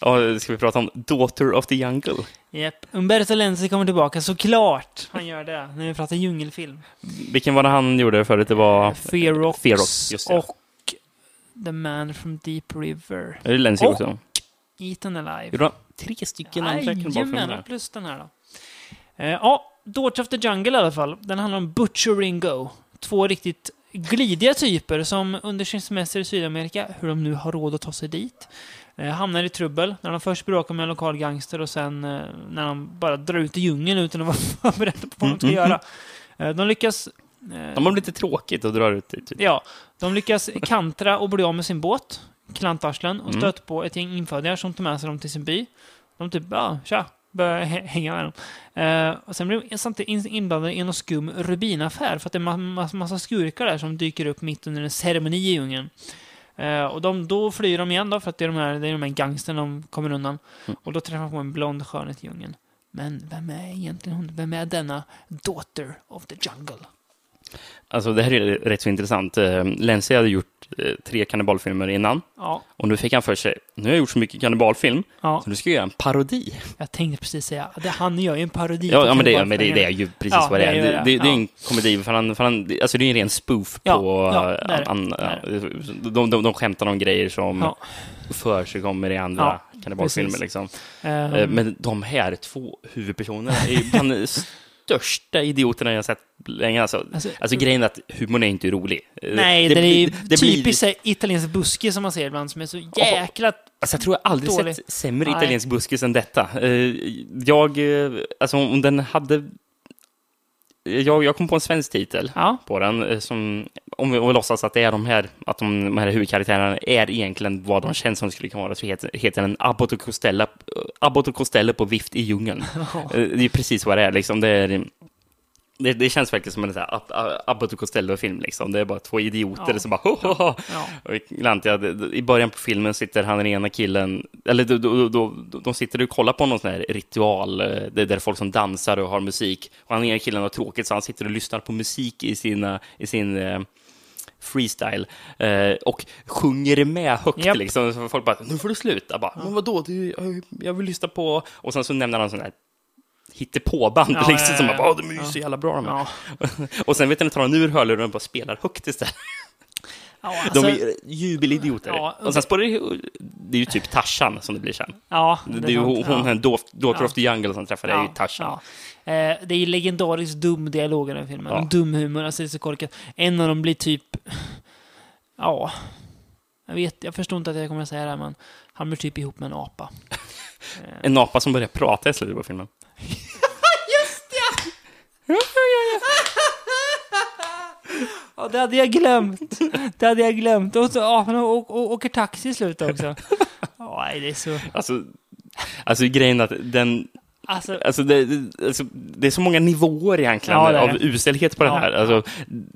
Ja, ska vi prata om Daughter of the Jungle? Japp. Umberto Lenzi kommer tillbaka, såklart. Han gör det, när vi pratar djungelfilm. Vilken var det han gjorde förut? Det var... Ferox, Ferox, just det. och The Man from Deep River. Är det Lenzi Och- också? Eaten Alive. Gjorde han tre stycken andra Jajamän, plus den här då. Eh, ja, Daughter of the Jungle i alla fall. Den handlar om Butcher Ringo. Två riktigt glidiga typer som under sin semester i Sydamerika, hur de nu har råd att ta sig dit, eh, hamnar i trubbel när de först bråkar med en lokal gangster och sen eh, när de bara drar ut i djungeln utan att vara förberedda på vad de ska Mm, mm, göra. Eh, de lyckas... eh, De har lite tråkigt och drar ut det. Typ. Ja, de lyckas kantra och bli av med sin båt, klantarslen, och Mm. stöter på ett gäng infödingar som tar med sig dem till sin by. De typ, ja, tja, börjar hä- hänga med dem. Eh, och sen blir de samtidigt in- inblandade i en skum rubinaffär, för att det är en massa, massa skurkar där som dyker upp mitt under en ceremoni i djungeln. Eh, och de, då flyr de igen då, för att det är de här, det är de här gangstern de kommer undan. Mm. Och då träffar de på en blond skönhet i djungeln. Men vem är egentligen hon? Vem är denna daughter of the jungle? Alltså det här är rätt så intressant. Eh, Lenzi hade gjort eh, tre kannibalfilmer innan. Ja, Och nu fick han för sig, nu har jag gjort så mycket kannibalfilm, ja. så nu ska jag göra en parodi. Jag tänkte precis säga, det, han gör ju en parodi Ja, ja men, det, men det, det är ju precis Ja, vad det är. Det, det, det. det är en komedi, för han, för han, alltså det är en ren spoof på... det. an, är de, de, de skämtar om grejer som Ja. för sig kommer i andra kannibalfilmer. Liksom. Eh, Men de här två huvudpersonerna är bland de största idioterna jag sett länge. Alltså, Alltså- alltså, grejen är att humorn är inte rolig. Nej, det, är ju blir- det blir- italiensk buske som man ser ibland, som är så jäkla... Alltså, jag tror jag aldrig Dålig. sett sämre Nej. italiensk buskis än detta. Eh, Jag, eh, alltså om den hade... Jag, jag kom på en svensk titel Ja, på den, eh, som, om vi, om vi låtsas att det är de här, att de, de här huvudkaraktärerna är egentligen vad de känns som skulle kunna vara, så heter, heter den Abbot och Costello, Abbot och Costello på vift i djungeln. Eh, Det är precis vad det är, liksom. Det, är, det, det känns verkligen som en Abbot och Costello-film, liksom. Det är bara två idioter Ja. som bara ho, ho, ho. ja. Och Lantia, I början på filmen sitter han den ena killen, eller då, då, då, de sitter och kollar på någon sån här ritual, eh, det där folk som dansar och har musik. Och han ena killen har tråkigt så han sitter och lyssnar på musik i, sina, i sin eh, freestyle eh, och sjunger med högt Japp. liksom. Så folk bara, nu får du sluta. Bara, men vadå, jag, jag vill lyssna på... Och sen så nämner han sån här hittepåband Ja, liksom, ja, som ja, bara, ja. "Åh, de är ju så jävla bra de här." ja. Och sen vet du, tar han ur hörlurarna och bara spelar högt istället. ja De alltså, är jubelidioter. Ja, och sen spårar det det är ju typ Tarzan som det blir sen. ja, Det, är ju hon, ja. Daughter Ja. of the Jungle som träffar, det är ju Tarzan. Ja. Eh, det är ju legendariskt dum dialog i den filmen. Ja. Dum humor, alltså det är så korkat. En av dem blir typ... Ja. Jag vet, jag förstår inte att jag kommer att säga det här, men han blir typ ihop med en apa. En apa som börjar prata i slutet på filmen. Ja, det hade jag glömt. Det hade jag glömt. Och så apan och, och, och, åker taxi i slutet också. Ja, nej, det är så... Alltså, alltså grejen att den... Alltså, Alltså det, alltså det är så många nivåer egentligen Ja, av uselhet på den Ja. här. Alltså,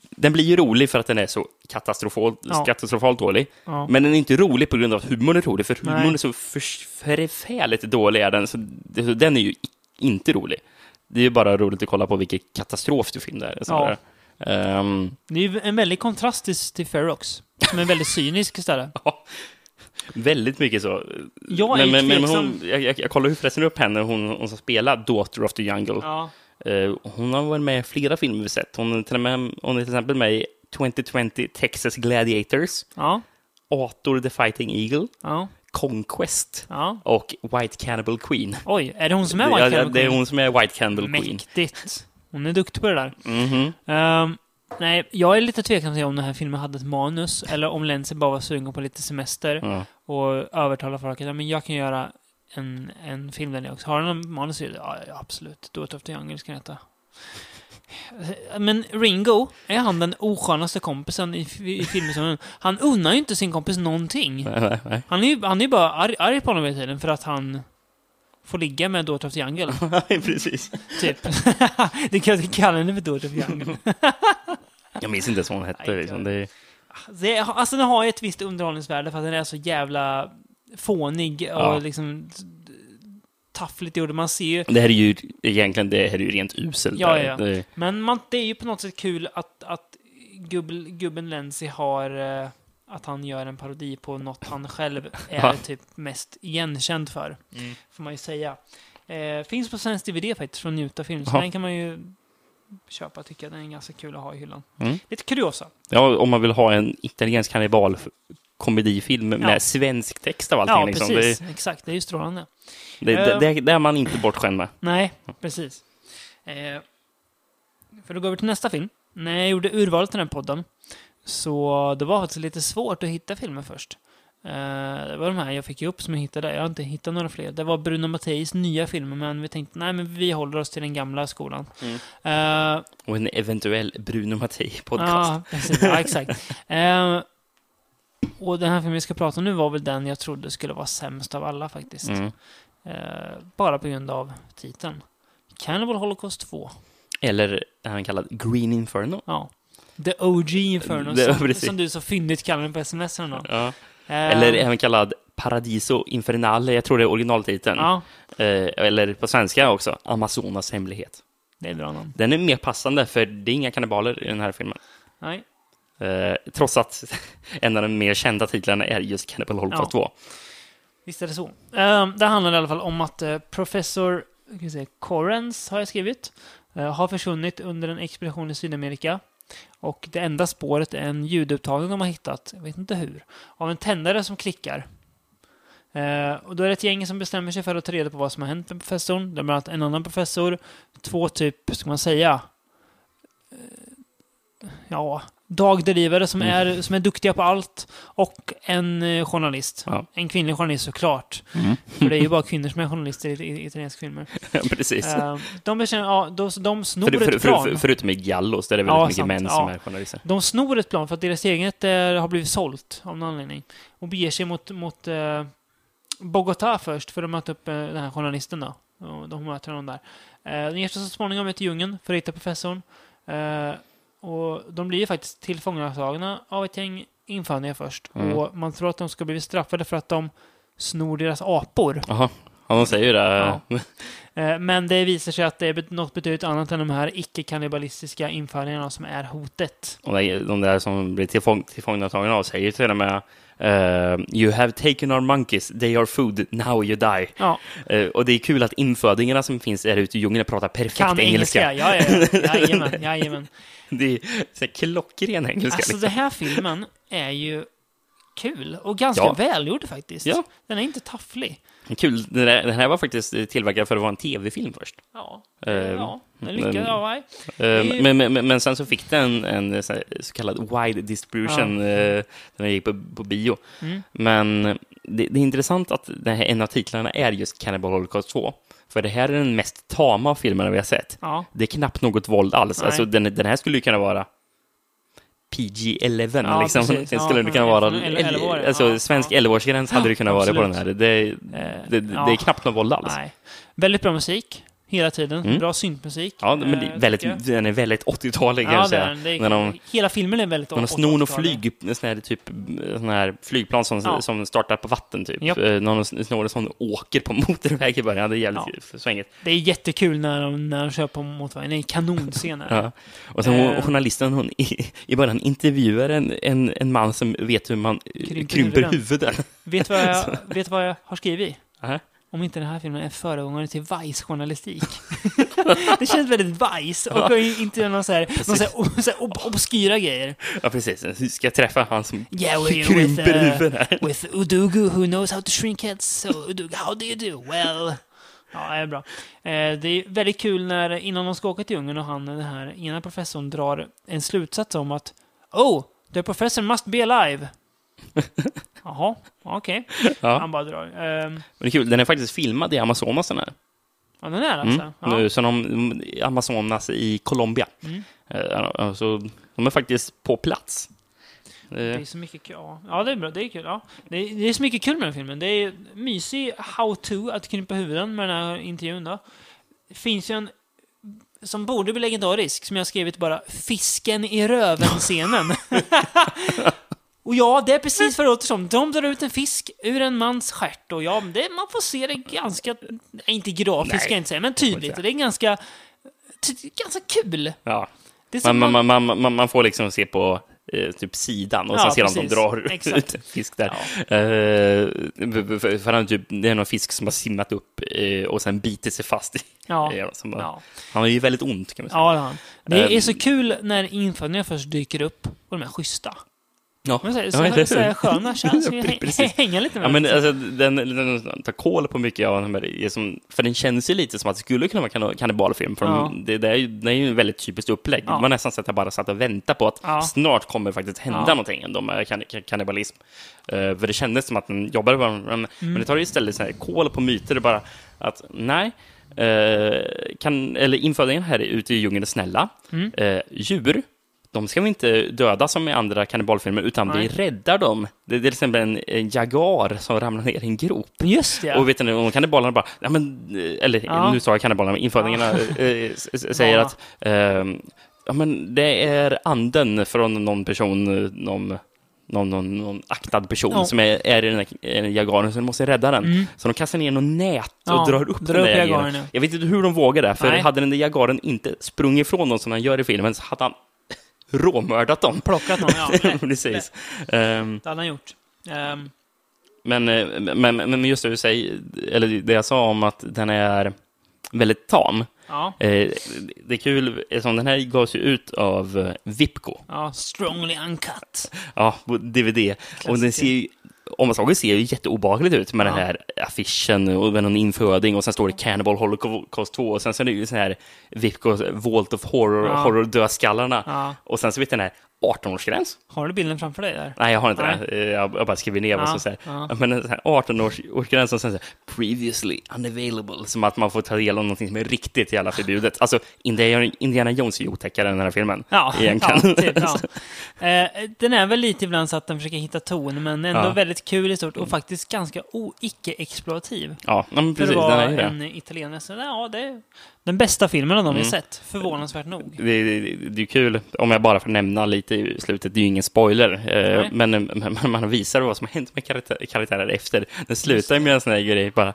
den blir ju rolig för att den är så katastrofalt, Ja. katastrofalt dålig. ja. Men den är inte rolig på grund av att humorn är rolig, för humorn är så för- förfärligt dålig. Är den, så, den är ju inte rolig. Det är ju bara roligt att kolla på vilken katastrof du film det är. snarare. Ehm, Det är ju en väldig kontrast till, till Ferox. Som är väldigt cynisk istället. ja, väldigt mycket så. Jag men, men, men hon, jag, jag, jag kollar förresten upp henne, hon, hon som spelar Daughter of the Jungle. Ja. Eh, hon har varit med i flera filmer vi sett. Hon är till, med, hon är till exempel med i 2020 Texas Gladiators, Ja. Ator the Fighting Eagle, Ja. Conquest Ja. och White Cannibal Queen. Oj, är det hon som är Ja, White Cannibal det är Queen? hon som är White Cannibal Queen. Mäktigt. Hon är duktig på det där. Mhm. Ehm, nej, jag är lite tveksam till om den här filmen hade ett manus, eller om Lenzi bara var sugen på lite semester Ja. och övertala folk att ja, men jag kan göra en, en film där ni också har en manus. Ja, ja, absolut. Daughter of the Jungle ska den heta. Men Ringo, är han den oskönaste kompisen i, i filmen? Han unnar ju inte sin kompis någonting. Nej, nej, nej. Han är ju, han är bara arg, arg på honom hela tiden för att han får ligga med Daughter of the Jungle, Nej, precis. typ. det kan jag kalla henne för Daughter of the Jungle. Jag minns inte ens vad hon hette. Liksom. Det, Det, alltså den har ju ett visst underhållningsvärde för att den är så jävla fånig och Ja. liksom taffligt gjord. Man ser ju... det här är ju egentligen det här är ju rent uselt. Ja, ja. Det, Men man, det är ju på något sätt kul att, att gubb, gubben Lenzi har... eh, Att han gör en parodi på något han själv är typ mest igenkänd för. Mm. Får man ju säga. Eh, finns på svensk DVD faktiskt, från Njuta Film. Så den kan man ju köpa, tycker jag. Den är ganska kul att ha i hyllan. Mm. Lite kuriosa. ja, om man vill ha en italiensk kannibal komedifilm med Ja. svensk text av allting. Ja, liksom. precis. Exakt, det är ju strålande. Det, det, Eh. det, det är man inte bortskämd med. Nej, precis. Eh, för att gå över till nästa film. När jag gjorde urvalet till den podden så det var faktiskt lite svårt att hitta filmer först. Eh, det var de här jag fick upp som jag hittade. Jag har inte hittat några fler. Det var Bruno Matteis nya filmer, men vi tänkte nej, men vi håller oss till den gamla skolan. Eh, Och en eventuell Bruno Mattei-podcast. Ja, precis. Ja, exakt. Eh, och den här filmen vi ska prata om nu var väl den jag trodde skulle vara sämst av alla faktiskt. Mm. Eh, bara på grund av titeln. Cannibal Holocaust 2. Eller han kallad Green Inferno. Ja. The OG Inferno, Det- som, som du så fyndigt kallar den på sms. Ja. Eh, Eller även kallad Paradiso Infernale, jag tror det är originaltiteln. Ja, Eh, eller på svenska också, Amazonas hemlighet. Det är bra namn. Den är mer passande, för det är inga kannibaler i den här filmen. Nej. Eh, trots att en av de mer kända titlarna är just Cannibal Holocaust Ja. 2. Visst är det så. Um, det handlar i alla fall om att eh, professor Correns, har jag skrivit, eh, har försvunnit under en expedition i Sydamerika. Och det enda spåret är en ljudupptagning de har hittat, jag vet inte hur, av en tändare som klickar. Eh, och då är det ett gäng som bestämmer sig för att ta reda på vad som har hänt med professorn. Det är bland annat en annan professor, två typ, ska man säga, ja, dagdrivare som, är, som är duktiga på allt och en eh, journalist. Ja. En kvinnlig journalist såklart. Mm. För det är ju bara kvinnor som är journalister i, i, i italienska filmer. Precis. Eh, de, bestämmer, ja, de, de snor För, för, ett plan. för, förutom i Gallos, där det är väldigt Ja, mycket sant. män Ja. som är journalister. De snor ett plan för att deras eget eh, har blivit sålt av någon anledning. Och beger sig mot, mot eh, Bogotá först för att möta upp eh, den här journalisten då. Och de möter honom där. Eh, de ger sig så småningom ut till djungeln för att hitta professorn. Och de blir ju faktiskt tillfångatagna av ett gäng infödingar först. Mm. Och man tror att de ska bli straffade för att de snor deras apor. Jaha, ja, de säger ju det. Ja. Eh, Men det visar sig att det är något betydligt annat än de här icke-kannibalistiska infödingarna som är hotet. Och de, de där som blir tillfång, tillfångatagna av säger till och med eh, You have taken our monkeys, they are food, now you die. Ja, Eh, och det är kul att infödingarna som finns där ute i djungeln pratar perfekt kan engelska. engelska. Ja, ja, ja. Jajamän, jajamän. Det är så här klockren engelska. Alltså liksom. den här filmen är ju kul och ganska Ja. välgjord faktiskt. Ja. Den är inte tafflig. Kul. Den här var faktiskt tillverkad för att vara en tv-film först. Ja, Eh, ja. Den lyckades, men- ja. Eh, ju- men, men, men- sen så fick den en så, här, så kallad wide distribution Ja. eh, när den gick på, på bio. Mm. Men det, det är intressant att den här, en av titlarna är just Cannibal Holocaust 2. För det här är den mest tama av filmerna vi har sett. Ja, Det är knappt något våld alls. Nej. Alltså, den, den här skulle ju kunna vara PG-11 Ja, liksom. precis. Ja, skulle kunna från- vara... från 11 år, alltså, svensk ja. 11-årsgräns hade det kunnat vara på den här. Det, Eh, det, det, det är knappt något våld alls. nej. Väldigt bra musik. Hela tiden. Mm. Bra syntmusik. Ja, men är väldigt, den är väldigt 80-talig kan Ja, jag säga. den. Är, När de- Hela filmen är väldigt Men de snor något 80-talig. flyg, sån här, typ, sån här flygplan som, Ja. som startar på vatten, typ. Japp. Eh, Någon snor en sån åker på motorväg i början. Det är jävligt svängigt. Det är jättekul när de, när de kör på motorvägen. Det är en kanonscen. Ja. Och sen Eh. journalisten, hon i, i början intervjuar en, en, en man som vet hur man Krymper krymper, huvuden. Vet vad jag, vet vad jag har skrivit? Aha. Om inte den här filmen är föregångare till Vice-journalistik. det känns väldigt Vice och inte någon så här, någon så här, så här ob- obskyra grejer. Ja, precis. Ska jag träffa han som Yeah, krymper with, uh, huvuden här. with Udugu who knows how to shrink heads. So Udugu, how do you do? Well... Ja, det är bra. Eh, det är väldigt kul när, innan de ska åka till djungeln och han, den här ena professorn, drar en slutsats om att Oh, the professor must be alive. Jaha, okej. Ja. Han bara drar. Ehm, Men det är kul, den är faktiskt filmad i Amazonas den här. ja, den är alltså. Mm. Ja. Nu, Så de, Amazonas i Colombia. Mm. Eh, Alltså, de är faktiskt på plats. Eh, Det är så mycket kul. Ja, det är bra. Det är kul. Ja. Det, är, det är så mycket kul med den filmen. Det är mysig how-to att krympa huvuden med den här intervjun då. Det finns ju en som borde bli legendarisk, som jag har skrivit bara fisken i röven-scenen. och ja, det är precis vad det låter som. De drar ut en fisk ur en mans stjärt och ja, det, man får se det ganska, inte grafiskt ska jag inte säga, men tydligt. Och det är ganska, ganska kul. ja. Som man, man, man, man, man får liksom se på eh, typ sidan och Ja, sen ser de att de precis. drar Exakt. ut en fisk där. Eh, för- för, för han, typ, det är någon fisk som har simmat upp eh, och sen bitit sig fast i. Ja. som bara, Ja. Han har ju väldigt ont kan man säga. Ja, det. Det är Ehm. så kul när infödingar först dyker upp och de är schyssta. Ja, Men så, Ja, så, eller hur? så, här sköna Precis. hänga lite med Ja, men alltså, den, den tar koll på mycket av den här, som, för den känns ju lite som att det skulle kunna vara kan- kannibalfilm, för Ja. de, det, det, är ju, det är ju en väldigt typiskt upplägg. Ja. Det var nästan så att jag bara satt och väntade på att Ja. snart kommer faktiskt hända Ja. någonting ändå med kan, kan, kannibalism. Uh, för det kändes som att den jobbade på men, Mm. men det tar ju istället så här, koll på myter, det är bara att nej, eh, kan, eller infödingarna här ute i djungeln är snälla. Mm. Eh, djur, de ska vi inte döda som i andra kannibalfilmer, utan Nej. vi räddar dem. Det är till exempel en, en jagar som ramlar ner i en grop. Just det. Och vet ni, och kannibalerna bara, ja, men, eh, eller Ja. nu sa jag kannibalerna, men infödingarna s- s- säger Ja. att ehm, ja, men det är anden från någon person, någon, någon, någon, någon aktad person Ja. som är, är i den här jagaren, så de måste rädda den. Så de kastar ner någon nät och Ja, drar upp drar den där upp jagaren. ja. Jag vet inte hur de vågar det, för Nej. hade den där jagaren inte sprungit ifrån dem som han gör i filmen, så hade han råmördat dem. Plockat någon, ja. lätt, Precis. Ehm, Det hade han gjort. Ehm, men, eh, men, men just det du säger, eller det jag sa om att den är väldigt tam. ja, Eh, det är kul, eftersom den här gavs ju ut av eh, Vipco, ja, strongly uncut. ja, på DVD. Och den ser ju, om man såg ser ju jätteobehagligt ut med Ja. den här affischen och med någon inföding och sen står det Cannibal Holocaust 2 och sen så är det ju sån här Vipco Vault of Horror, Ja. horror dödskallarna. Ja. Och sen så vet den här 18-årsgräns. Har du bilden framför dig där? Nej, jag har inte Nej. det. Jag jag bara skriver ner vad som säger. Men en sån här 18-årsgräns och sen så här, previously unavailable. Som att man får ta del av någonting som är riktigt jävla förbjudet. Alltså, Indiana, Jones är ju otäckare än den här filmen. Ja, egentligen. ja, typ, ja. Eh, den är väl lite ibland så att den försöker hitta ton, men ändå Ja. väldigt kul i stort och faktiskt ganska icke-exploativ. Ja, men För precis. att Den vara en italienare. Så ja, det är den bästa filmen av dem Mm. vi sett. Förvånansvärt nog. Det, det, det är kul, om jag bara får nämna lite i slutet, det är ju ingen spoiler, eh, men, men man visar vad som har hänt med karaktär, karaktärer efter. Den slutar ju med en sån här grej, bara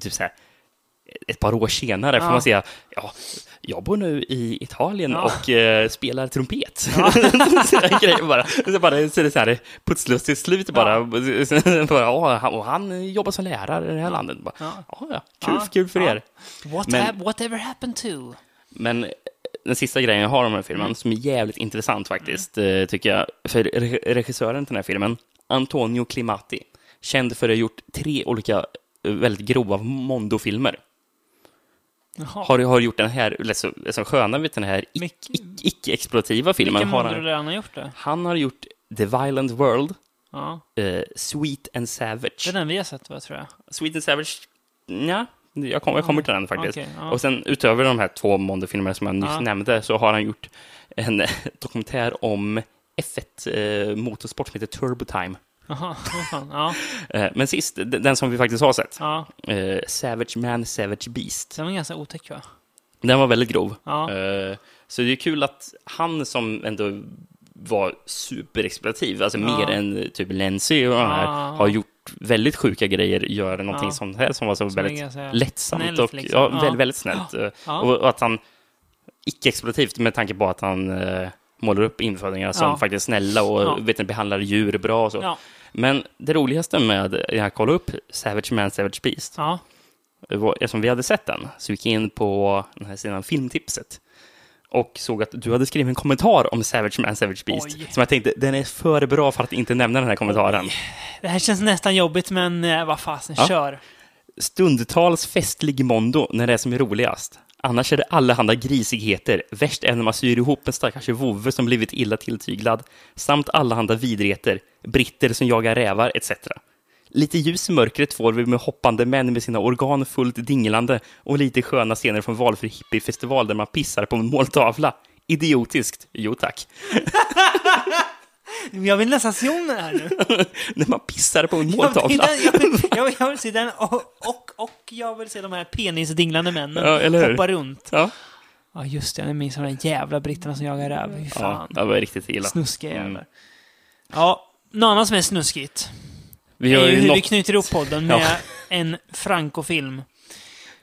typ så här, ett par år senare får Ja. man säga, ja, jag bor nu i Italien Ja. och eh, spelar trumpet. grejer bara. Så, bara, så är det så här putslustigt slut bara. bara ja, han- och han jobbar som lärare i det här landet. Bara, Ja. ja. Ja, kul, Ja. kul för Ja. er. What Men- hap- whatever happened to? Men den sista grejen jag har om den här filmen, Mm. som är jävligt intressant faktiskt, eh, tycker jag, för re- regissören till den här filmen, Antonio Climati, känd för att ha gjort tre olika eh, väldigt grova Mondo-filmer. Har, har gjort den här, så, så sköna vet den här ic- Mycket- ic- icke-exploativa filmen. Vilka Har modeller han, han har gjort det? han har gjort The Violent World, Ja. eh, Sweet and Savage. Det är den vi har sett, va, tror jag. Sweet and Savage, ja, jag, kom, jag kommer till den faktiskt. Okej, ja. Och sen utöver de här två Mondo-filmerna som jag nyss Ja. nämnde så har han gjort en dokumentär om F1 eh, motorsport som heter Turbo Time. Fan. Ja, Eh, men sist, den som vi faktiskt har sett, ja. eh, Savage Man, Savage Beast. Den var ganska otäck, va? Den var väldigt grov. Ja. Eh, så det är kul att han som ändå var superexploativ, alltså Ja. mer än typ Lenzi och de här, Ja. har gjort väldigt sjuka grejer, gör någonting Ja. sånt här som var så Som väldigt lättsamt snällt, och liksom. ja, väldigt, väldigt snällt. Eh. Och, och att han, icke-exploativt med tanke på att han eh, målar upp infödingar som faktiskt är snälla och vet, behandlar djur bra och så. Men det roligaste med jag kollade upp Savage Man, Savage Beast, eftersom vi hade sett den, så gick jag in på den här sidan Filmtipset och såg att du hade skrivit en kommentar om Savage Man, Savage Beast. Oj. Som jag tänkte, den är för bra för att inte nämna den här kommentaren. Det här känns nästan jobbigt, men eh, vad fasen, Ja. kör. Stundtals festlig mondo när det är som är roligast. Annars är det allehanda grisigheter. Värst är när man syr ihop en stackars vovve som blivit illa tilltyglad. Samt allehanda vidrigheter. Britter som jagar rävar etc. Lite ljus i mörkret får vi med hoppande män med sina organ fullt dinglande och lite sköna scener från valfri hippiefestival där man pissar på en måltavla. Idiotiskt. Jo tack. Jag vill nästan se om den här nu. när man pissar på en Jag måltavla. vill, jag, vill, jag, vill, jag vill se den och, och, och jag vill se de här penisdinglande männen Ja, hoppa runt. Ja, Ja, just det. Jag minns de där jävla britterna som jagar räv. Fy ja, fan. det var riktigt illa. Snuskiga Mm. jävlar. Ja, något annat som är snuskigt. Vi har är ju hur vi nått... knyter ihop podden med Ja. en Franco-film.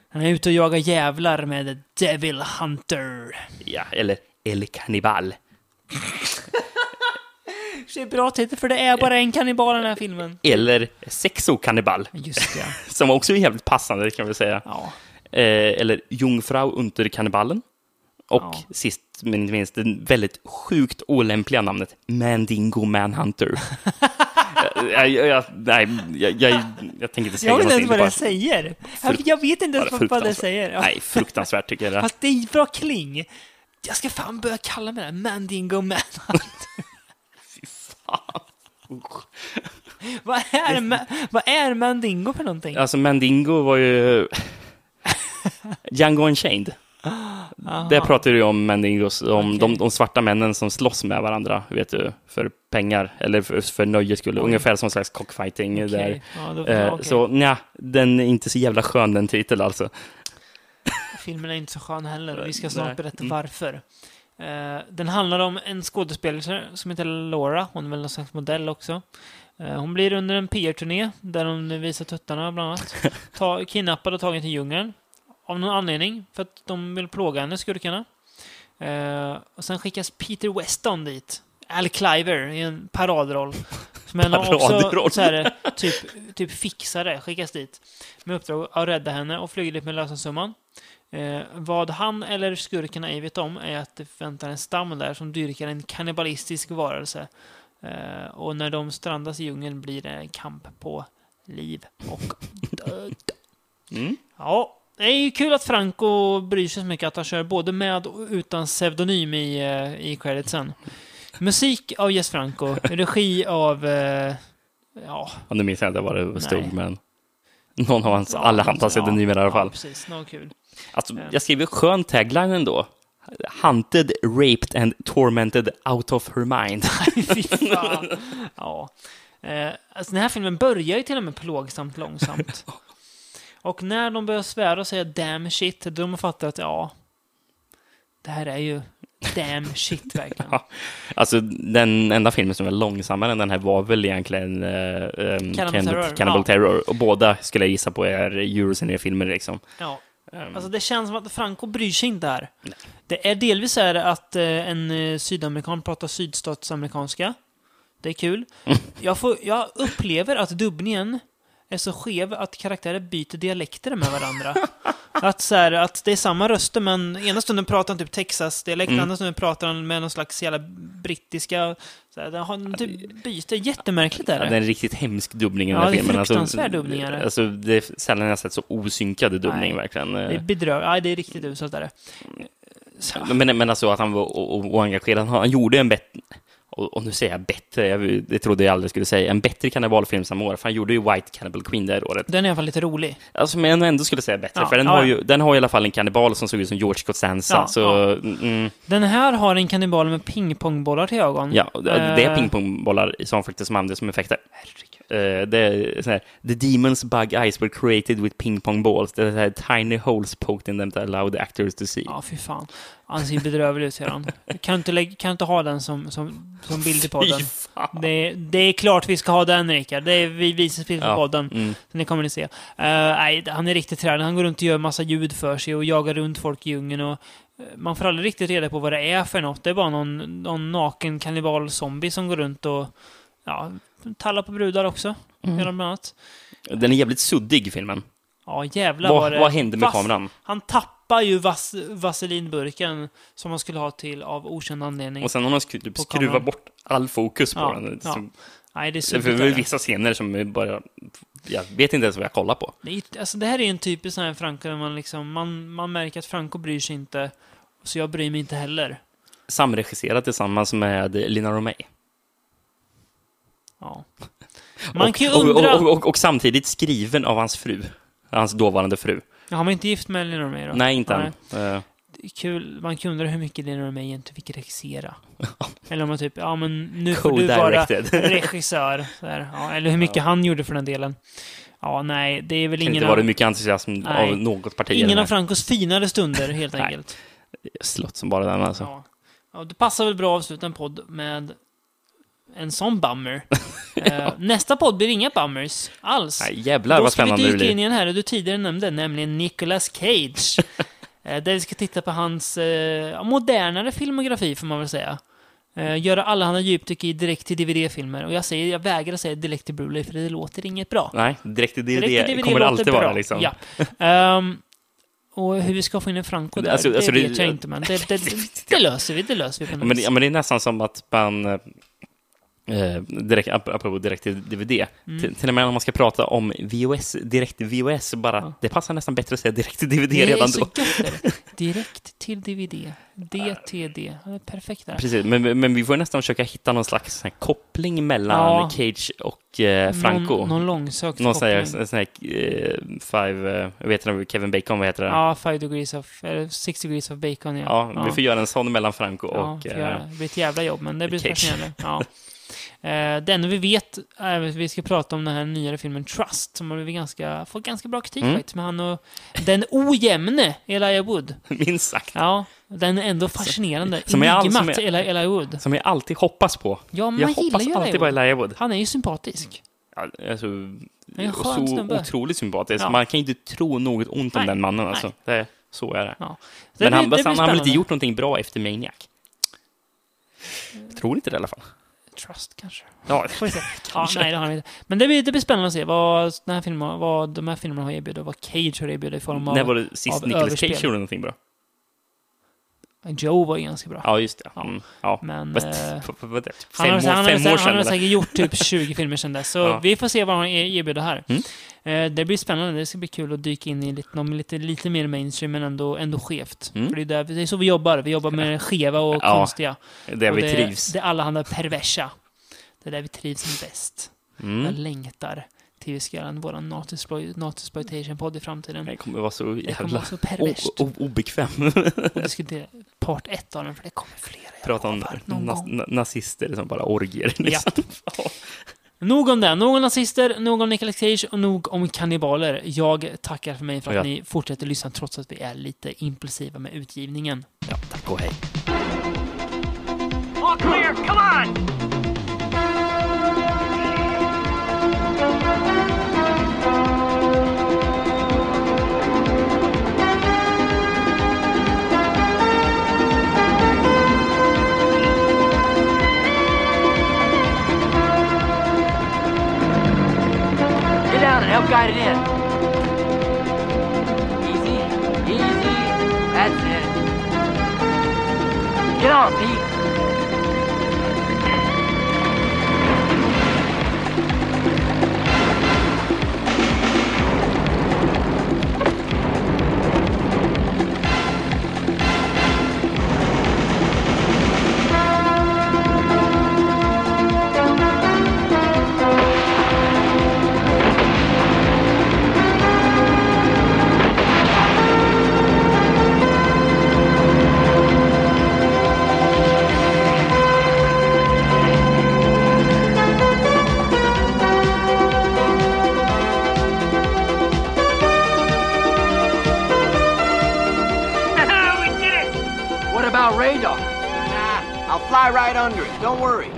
Han är ute och jagar jävlar med Devil Hunter. Ja, eller El Cannibal. Det är bra titel för det är bara en kannibal i den här filmen. Eller Sexo-kannibal, Just det, som också är jävligt passande kan vi säga. ja. Eh, eller Jungfrau unter kannibalen. Och Ja. sist men inte minst det väldigt sjukt olämpliga namnet Mandingo Manhunter. jag, jag, nej, jag, jag, jag tänker inte säga Jag vet inte vad det det säger. Jag, jag vet inte ens vad, det säger. Nej, fruktansvärt tycker jag det. Fast det är bra kling. Jag ska fan börja kalla mig det. Mandingo Manhunt. vad, är, vad är Mandingo för någonting? Alltså Mandingo var ju... Django Unchained. Där pratar du om Mandingos, om Okej. de, de svarta männen som slåss med varandra, vet du, för pengar, eller för, för nöjes skull. Ungefär som en slags cockfighting där. Okej. Ja, då, Eh. Så nja, den är inte så jävla skön den titeln alltså. Filmen är inte så skön heller och vi ska snart berätta Mm. varför. Eh, den handlar om en skådespelerska som heter Laura. Hon är väl någon slags modell också. Eh, hon blir under en PR-turné där hon visar tuttarna bland annat. Ta, kidnappad och tagen till djungeln. Av någon anledning. För att de vill plåga henne, skurkarna. Eh, och sen skickas Peter Weston dit. Al Cliver i en paradroll. Men också Paradroll. så här, typ, typ fixare skickas dit. Med uppdrag att rädda henne och flyga dit med lösensumman. Eh, vad han eller skurkarna ej vet om är att det väntar en stam där som dyrkar en kannibalistisk varelse. Eh, och när de strandas i djungeln blir det en kamp på liv och död. Mm. Ja, det är ju kul att Franco bryr sig så mycket att han kör både med och utan pseudonym i, eh, i creditsen. Musik av Jess Franco, regi av... Eh, ja, Ja, nu minns jag inte vad det stod, Nej. men någon av hans, ja, alla hans pseudonymer i alla fall. Ja, precis. Något kul. Alltså, jag skrev ju skön tagline ändå. Hunted, raped and tormented out of her mind. Fy fan. Ja. Eh, alltså den här filmen börjar ju till och med plågsamt långsamt. Och när de börjar svära och säga damn shit, då de fattar att ja, det här är ju damn shit verkligen. Ja. Alltså, den enda filmen som var långsammare än den här var väl egentligen uh, um, Cannibal Terror, Cannibal ja. Terror. Och båda skulle jag gissa på är Eurocine-filmer liksom. Ja. Um, Alltså det känns som att Franco bryr sig inte här. Det är delvis så här att eh, en eh, sydamerikan pratar sydstatsamerikanska. Det är kul. Jag, får, jag upplever att dubbningen är så skev att karaktärer byter dialekter med varandra. att, så här, att det är samma röster, men ena stunden pratar han typ Texas-dialekt, Mm. andra stunden pratar han med någon slags jävla brittiska... Så här, det har typ byter. Jättemärkligt är Ja, det. det är en riktigt hemsk dubbning i den Ja, här det är filmen. fruktansvärd dubbning är det. Alltså, det är sällan jag sett så osynkade dubbning Nej. verkligen. Det är bedröv... Nej, det är riktigt uselt är det. Så, Men, men alltså att han var oengagerad. Han, han gjorde en bättre, och, och nu säger jag bättre, jag, det trodde jag aldrig skulle säga, en bättre kannibalfilm samma år. För han gjorde ju White Cannibal Queen det här året. Den är i alla fall lite rolig. Alltså, men jag ändå skulle säga bättre, Ja, för den, ja, har ju, den har i alla fall en kannibal som såg ut som George Costanza. Ja, så. Mm, Den här har en kannibal med pingpongbollar till ögon. ja, det, det är Eh, pingpongbollar som faktiskt som används som effekter. Eh, det är sån här, The demons bug eyes were created with ping pong balls. Det är så här, tiny holes poked in them to allow the actors to see. Ja, fy fan. Han ser bedrövlig ut, ser han. Kan inte, lägga, kan inte ha den som, som, som bild i podden? Det, det är klart vi ska ha den, Rickard. Det är vi visar film på Ja, podden. mm. Så ni kommer ni se. Uh, nej, han är riktigt trälig. Han går runt och gör massa ljud för sig och jagar runt folk i djungeln. Och, eh, man får aldrig riktigt reda på vad det är för något. Det är bara någon, någon naken kannibal-zombie som går runt och ja, tallar på brudar också. Mm. Bland annat. Den är jävligt suddig, filmen. Ja, jävlar Vad, vad det... vad hände med Vass- kameran? Han tappar ju vas vaselinburken som han skulle ha till av okänd anledning. Och sen har de sk- typ skruvat bort all fokus på Ja, den. ja. Som, Nej, det är suddigt. det är vissa scener som bara... Jag vet inte ens vad jag kollar på. Det, alltså, det här är en typisk sån här Franco där man liksom, man, man märker att Franco bryr sig inte. Så jag bryr mig inte heller. Samregisserat tillsammans med Lina Romay. Ja. Man och, kan ju och, undra... och, och, och samtidigt skriven av hans fru. Hans dåvarande fru. Har man inte gift med Lina Romay då? Nej, inte än. Eh, Kul. Man kan undra hur mycket Lina Romay egentligen fick regissera. eller om man typ, ja men nu får du vara regissör. Ja, eller hur mycket han gjorde för den delen. Ja, nej, det är väl kan ingen inte av, vara mycket entusiasm Nej. av något parti. ingen av Francos finare stunder, helt enkelt. Slott som bara den alltså. Ja. ja, det passar väl bra att avsluta en podd med en sån bummer. Eh, nästa podd blir inga bummers alls. Nej, jävlar Då vad ska vi spännande det dyka in blir. i den här du tidigare nämnde, nämligen Nicolas Cage. Eh, där vi ska titta på hans eh, modernare filmografi, får man väl säga. Göra alla hans djupdyk i direkt till DVD-filmer. Och jag säger, jag vägrar säga direkt till Blu-ray, för det låter inget bra. Nej, direkt till Direkt DVD, till DVD kommer det alltid vara bra. liksom. Ja. Ehm, och hur vi ska få in en Franco där, Alltså- det alltså det- vet jag inte, men det, det, det löser vi. Det löser vi på Ja, något men, det- vis. ja, men det är nästan som att man... eh, direkt, ap- apropå direkt till DVD. Mm. Till, till och med om man ska prata om VOS, direkt till VOS, bara, Ja. det passar nästan bättre att säga direkt till DVD Det är redan så då. gött. är. Direkt till DVD. DTD. Ja, är perfekt där. Precis, men, men vi får nästan försöka hitta någon slags sån koppling mellan Ja. Cage och eh, Franco. Någon, någon långsökt Någon sån här, koppling. sån här eh, five, jag vet inte, Kevin Bacon, vad heter det? Ja, five degrees of, eller six degrees of bacon, ja. Ja, vi får göra en sån mellan Franco ja, och... får eh, det. blir ett jävla jobb, men det blir fascinerande. Ja. Eh, det enda vi vet är att vi ska prata om den här nyare filmen Trust, som har blivit ganska, fått ganska bra kritik Mm. med han och den ojämne Elijah Wood. Minst sagt. Ja, den är ändå fascinerande. som är all- som är- Eli- Wood. Som jag alltid hoppas på. Ja, man jag hoppas alltid Elijah på Wood. Elijah Wood. Han är ju sympatisk. Ja, alltså, är så snubbe. otroligt sympatisk. Ja. Man kan ju inte tro något ont om Nej, den mannen. Alltså. Det, är- så är det. Ja. Men Det han, blir- det han blir har väl inte gjort någonting bra efter Maniac? Jag tror inte det i alla fall. Trust kanske. Ja, Får vi se. Ja, Kanske. nej, det har han inte. Men det blir, det blir spännande att se vad, den här filmen, vad de här filmerna har erbjudit och vad Cage har erbjudit i form av... när var det sist Nicolas överspel. Cage gjorde någonting bra? Joe var ju ganska bra. Ja, just det. Mm, ja. Men... Fast, eh, är det? Han har, han, fem år han sedan? har eller? säkert gjort typ 20 filmer sedan dess. Så Ja. vi får se vad han er- erbjuder här. Mm. Eh, det blir spännande. Det ska bli kul att dyka in i lite, lite, lite mer mainstream, men ändå, ändå skevt. Mm. För det är, där, det är så vi jobbar. Vi jobbar med det skeva och Ja, konstiga. Där och vi det, trivs. Det allehanda perversa. Det är där vi trivs som bäst. Jag Mm. längtar till vi ska göra en våran Nautisploitation-podd i framtiden. Det kommer vara så Det kommer jävla vara så perverst. obekväm. Och diskutera part ett av den, för det kommer flera. Prata om na- nazister som bara orgier. Liksom. Ja. Nog om det. Nog om nazister, nog om Nicolas Cage och nog om kannibaler. Jag tackar för mig för att Ja. ni fortsätter lyssna trots att vi är lite impulsiva med utgivningen. ja, tack och hej. All clear, come on! Help guide it in. Easy, easy. That's it. Get on, Pete. About radar? Nah, I'll fly right under it. Don't worry.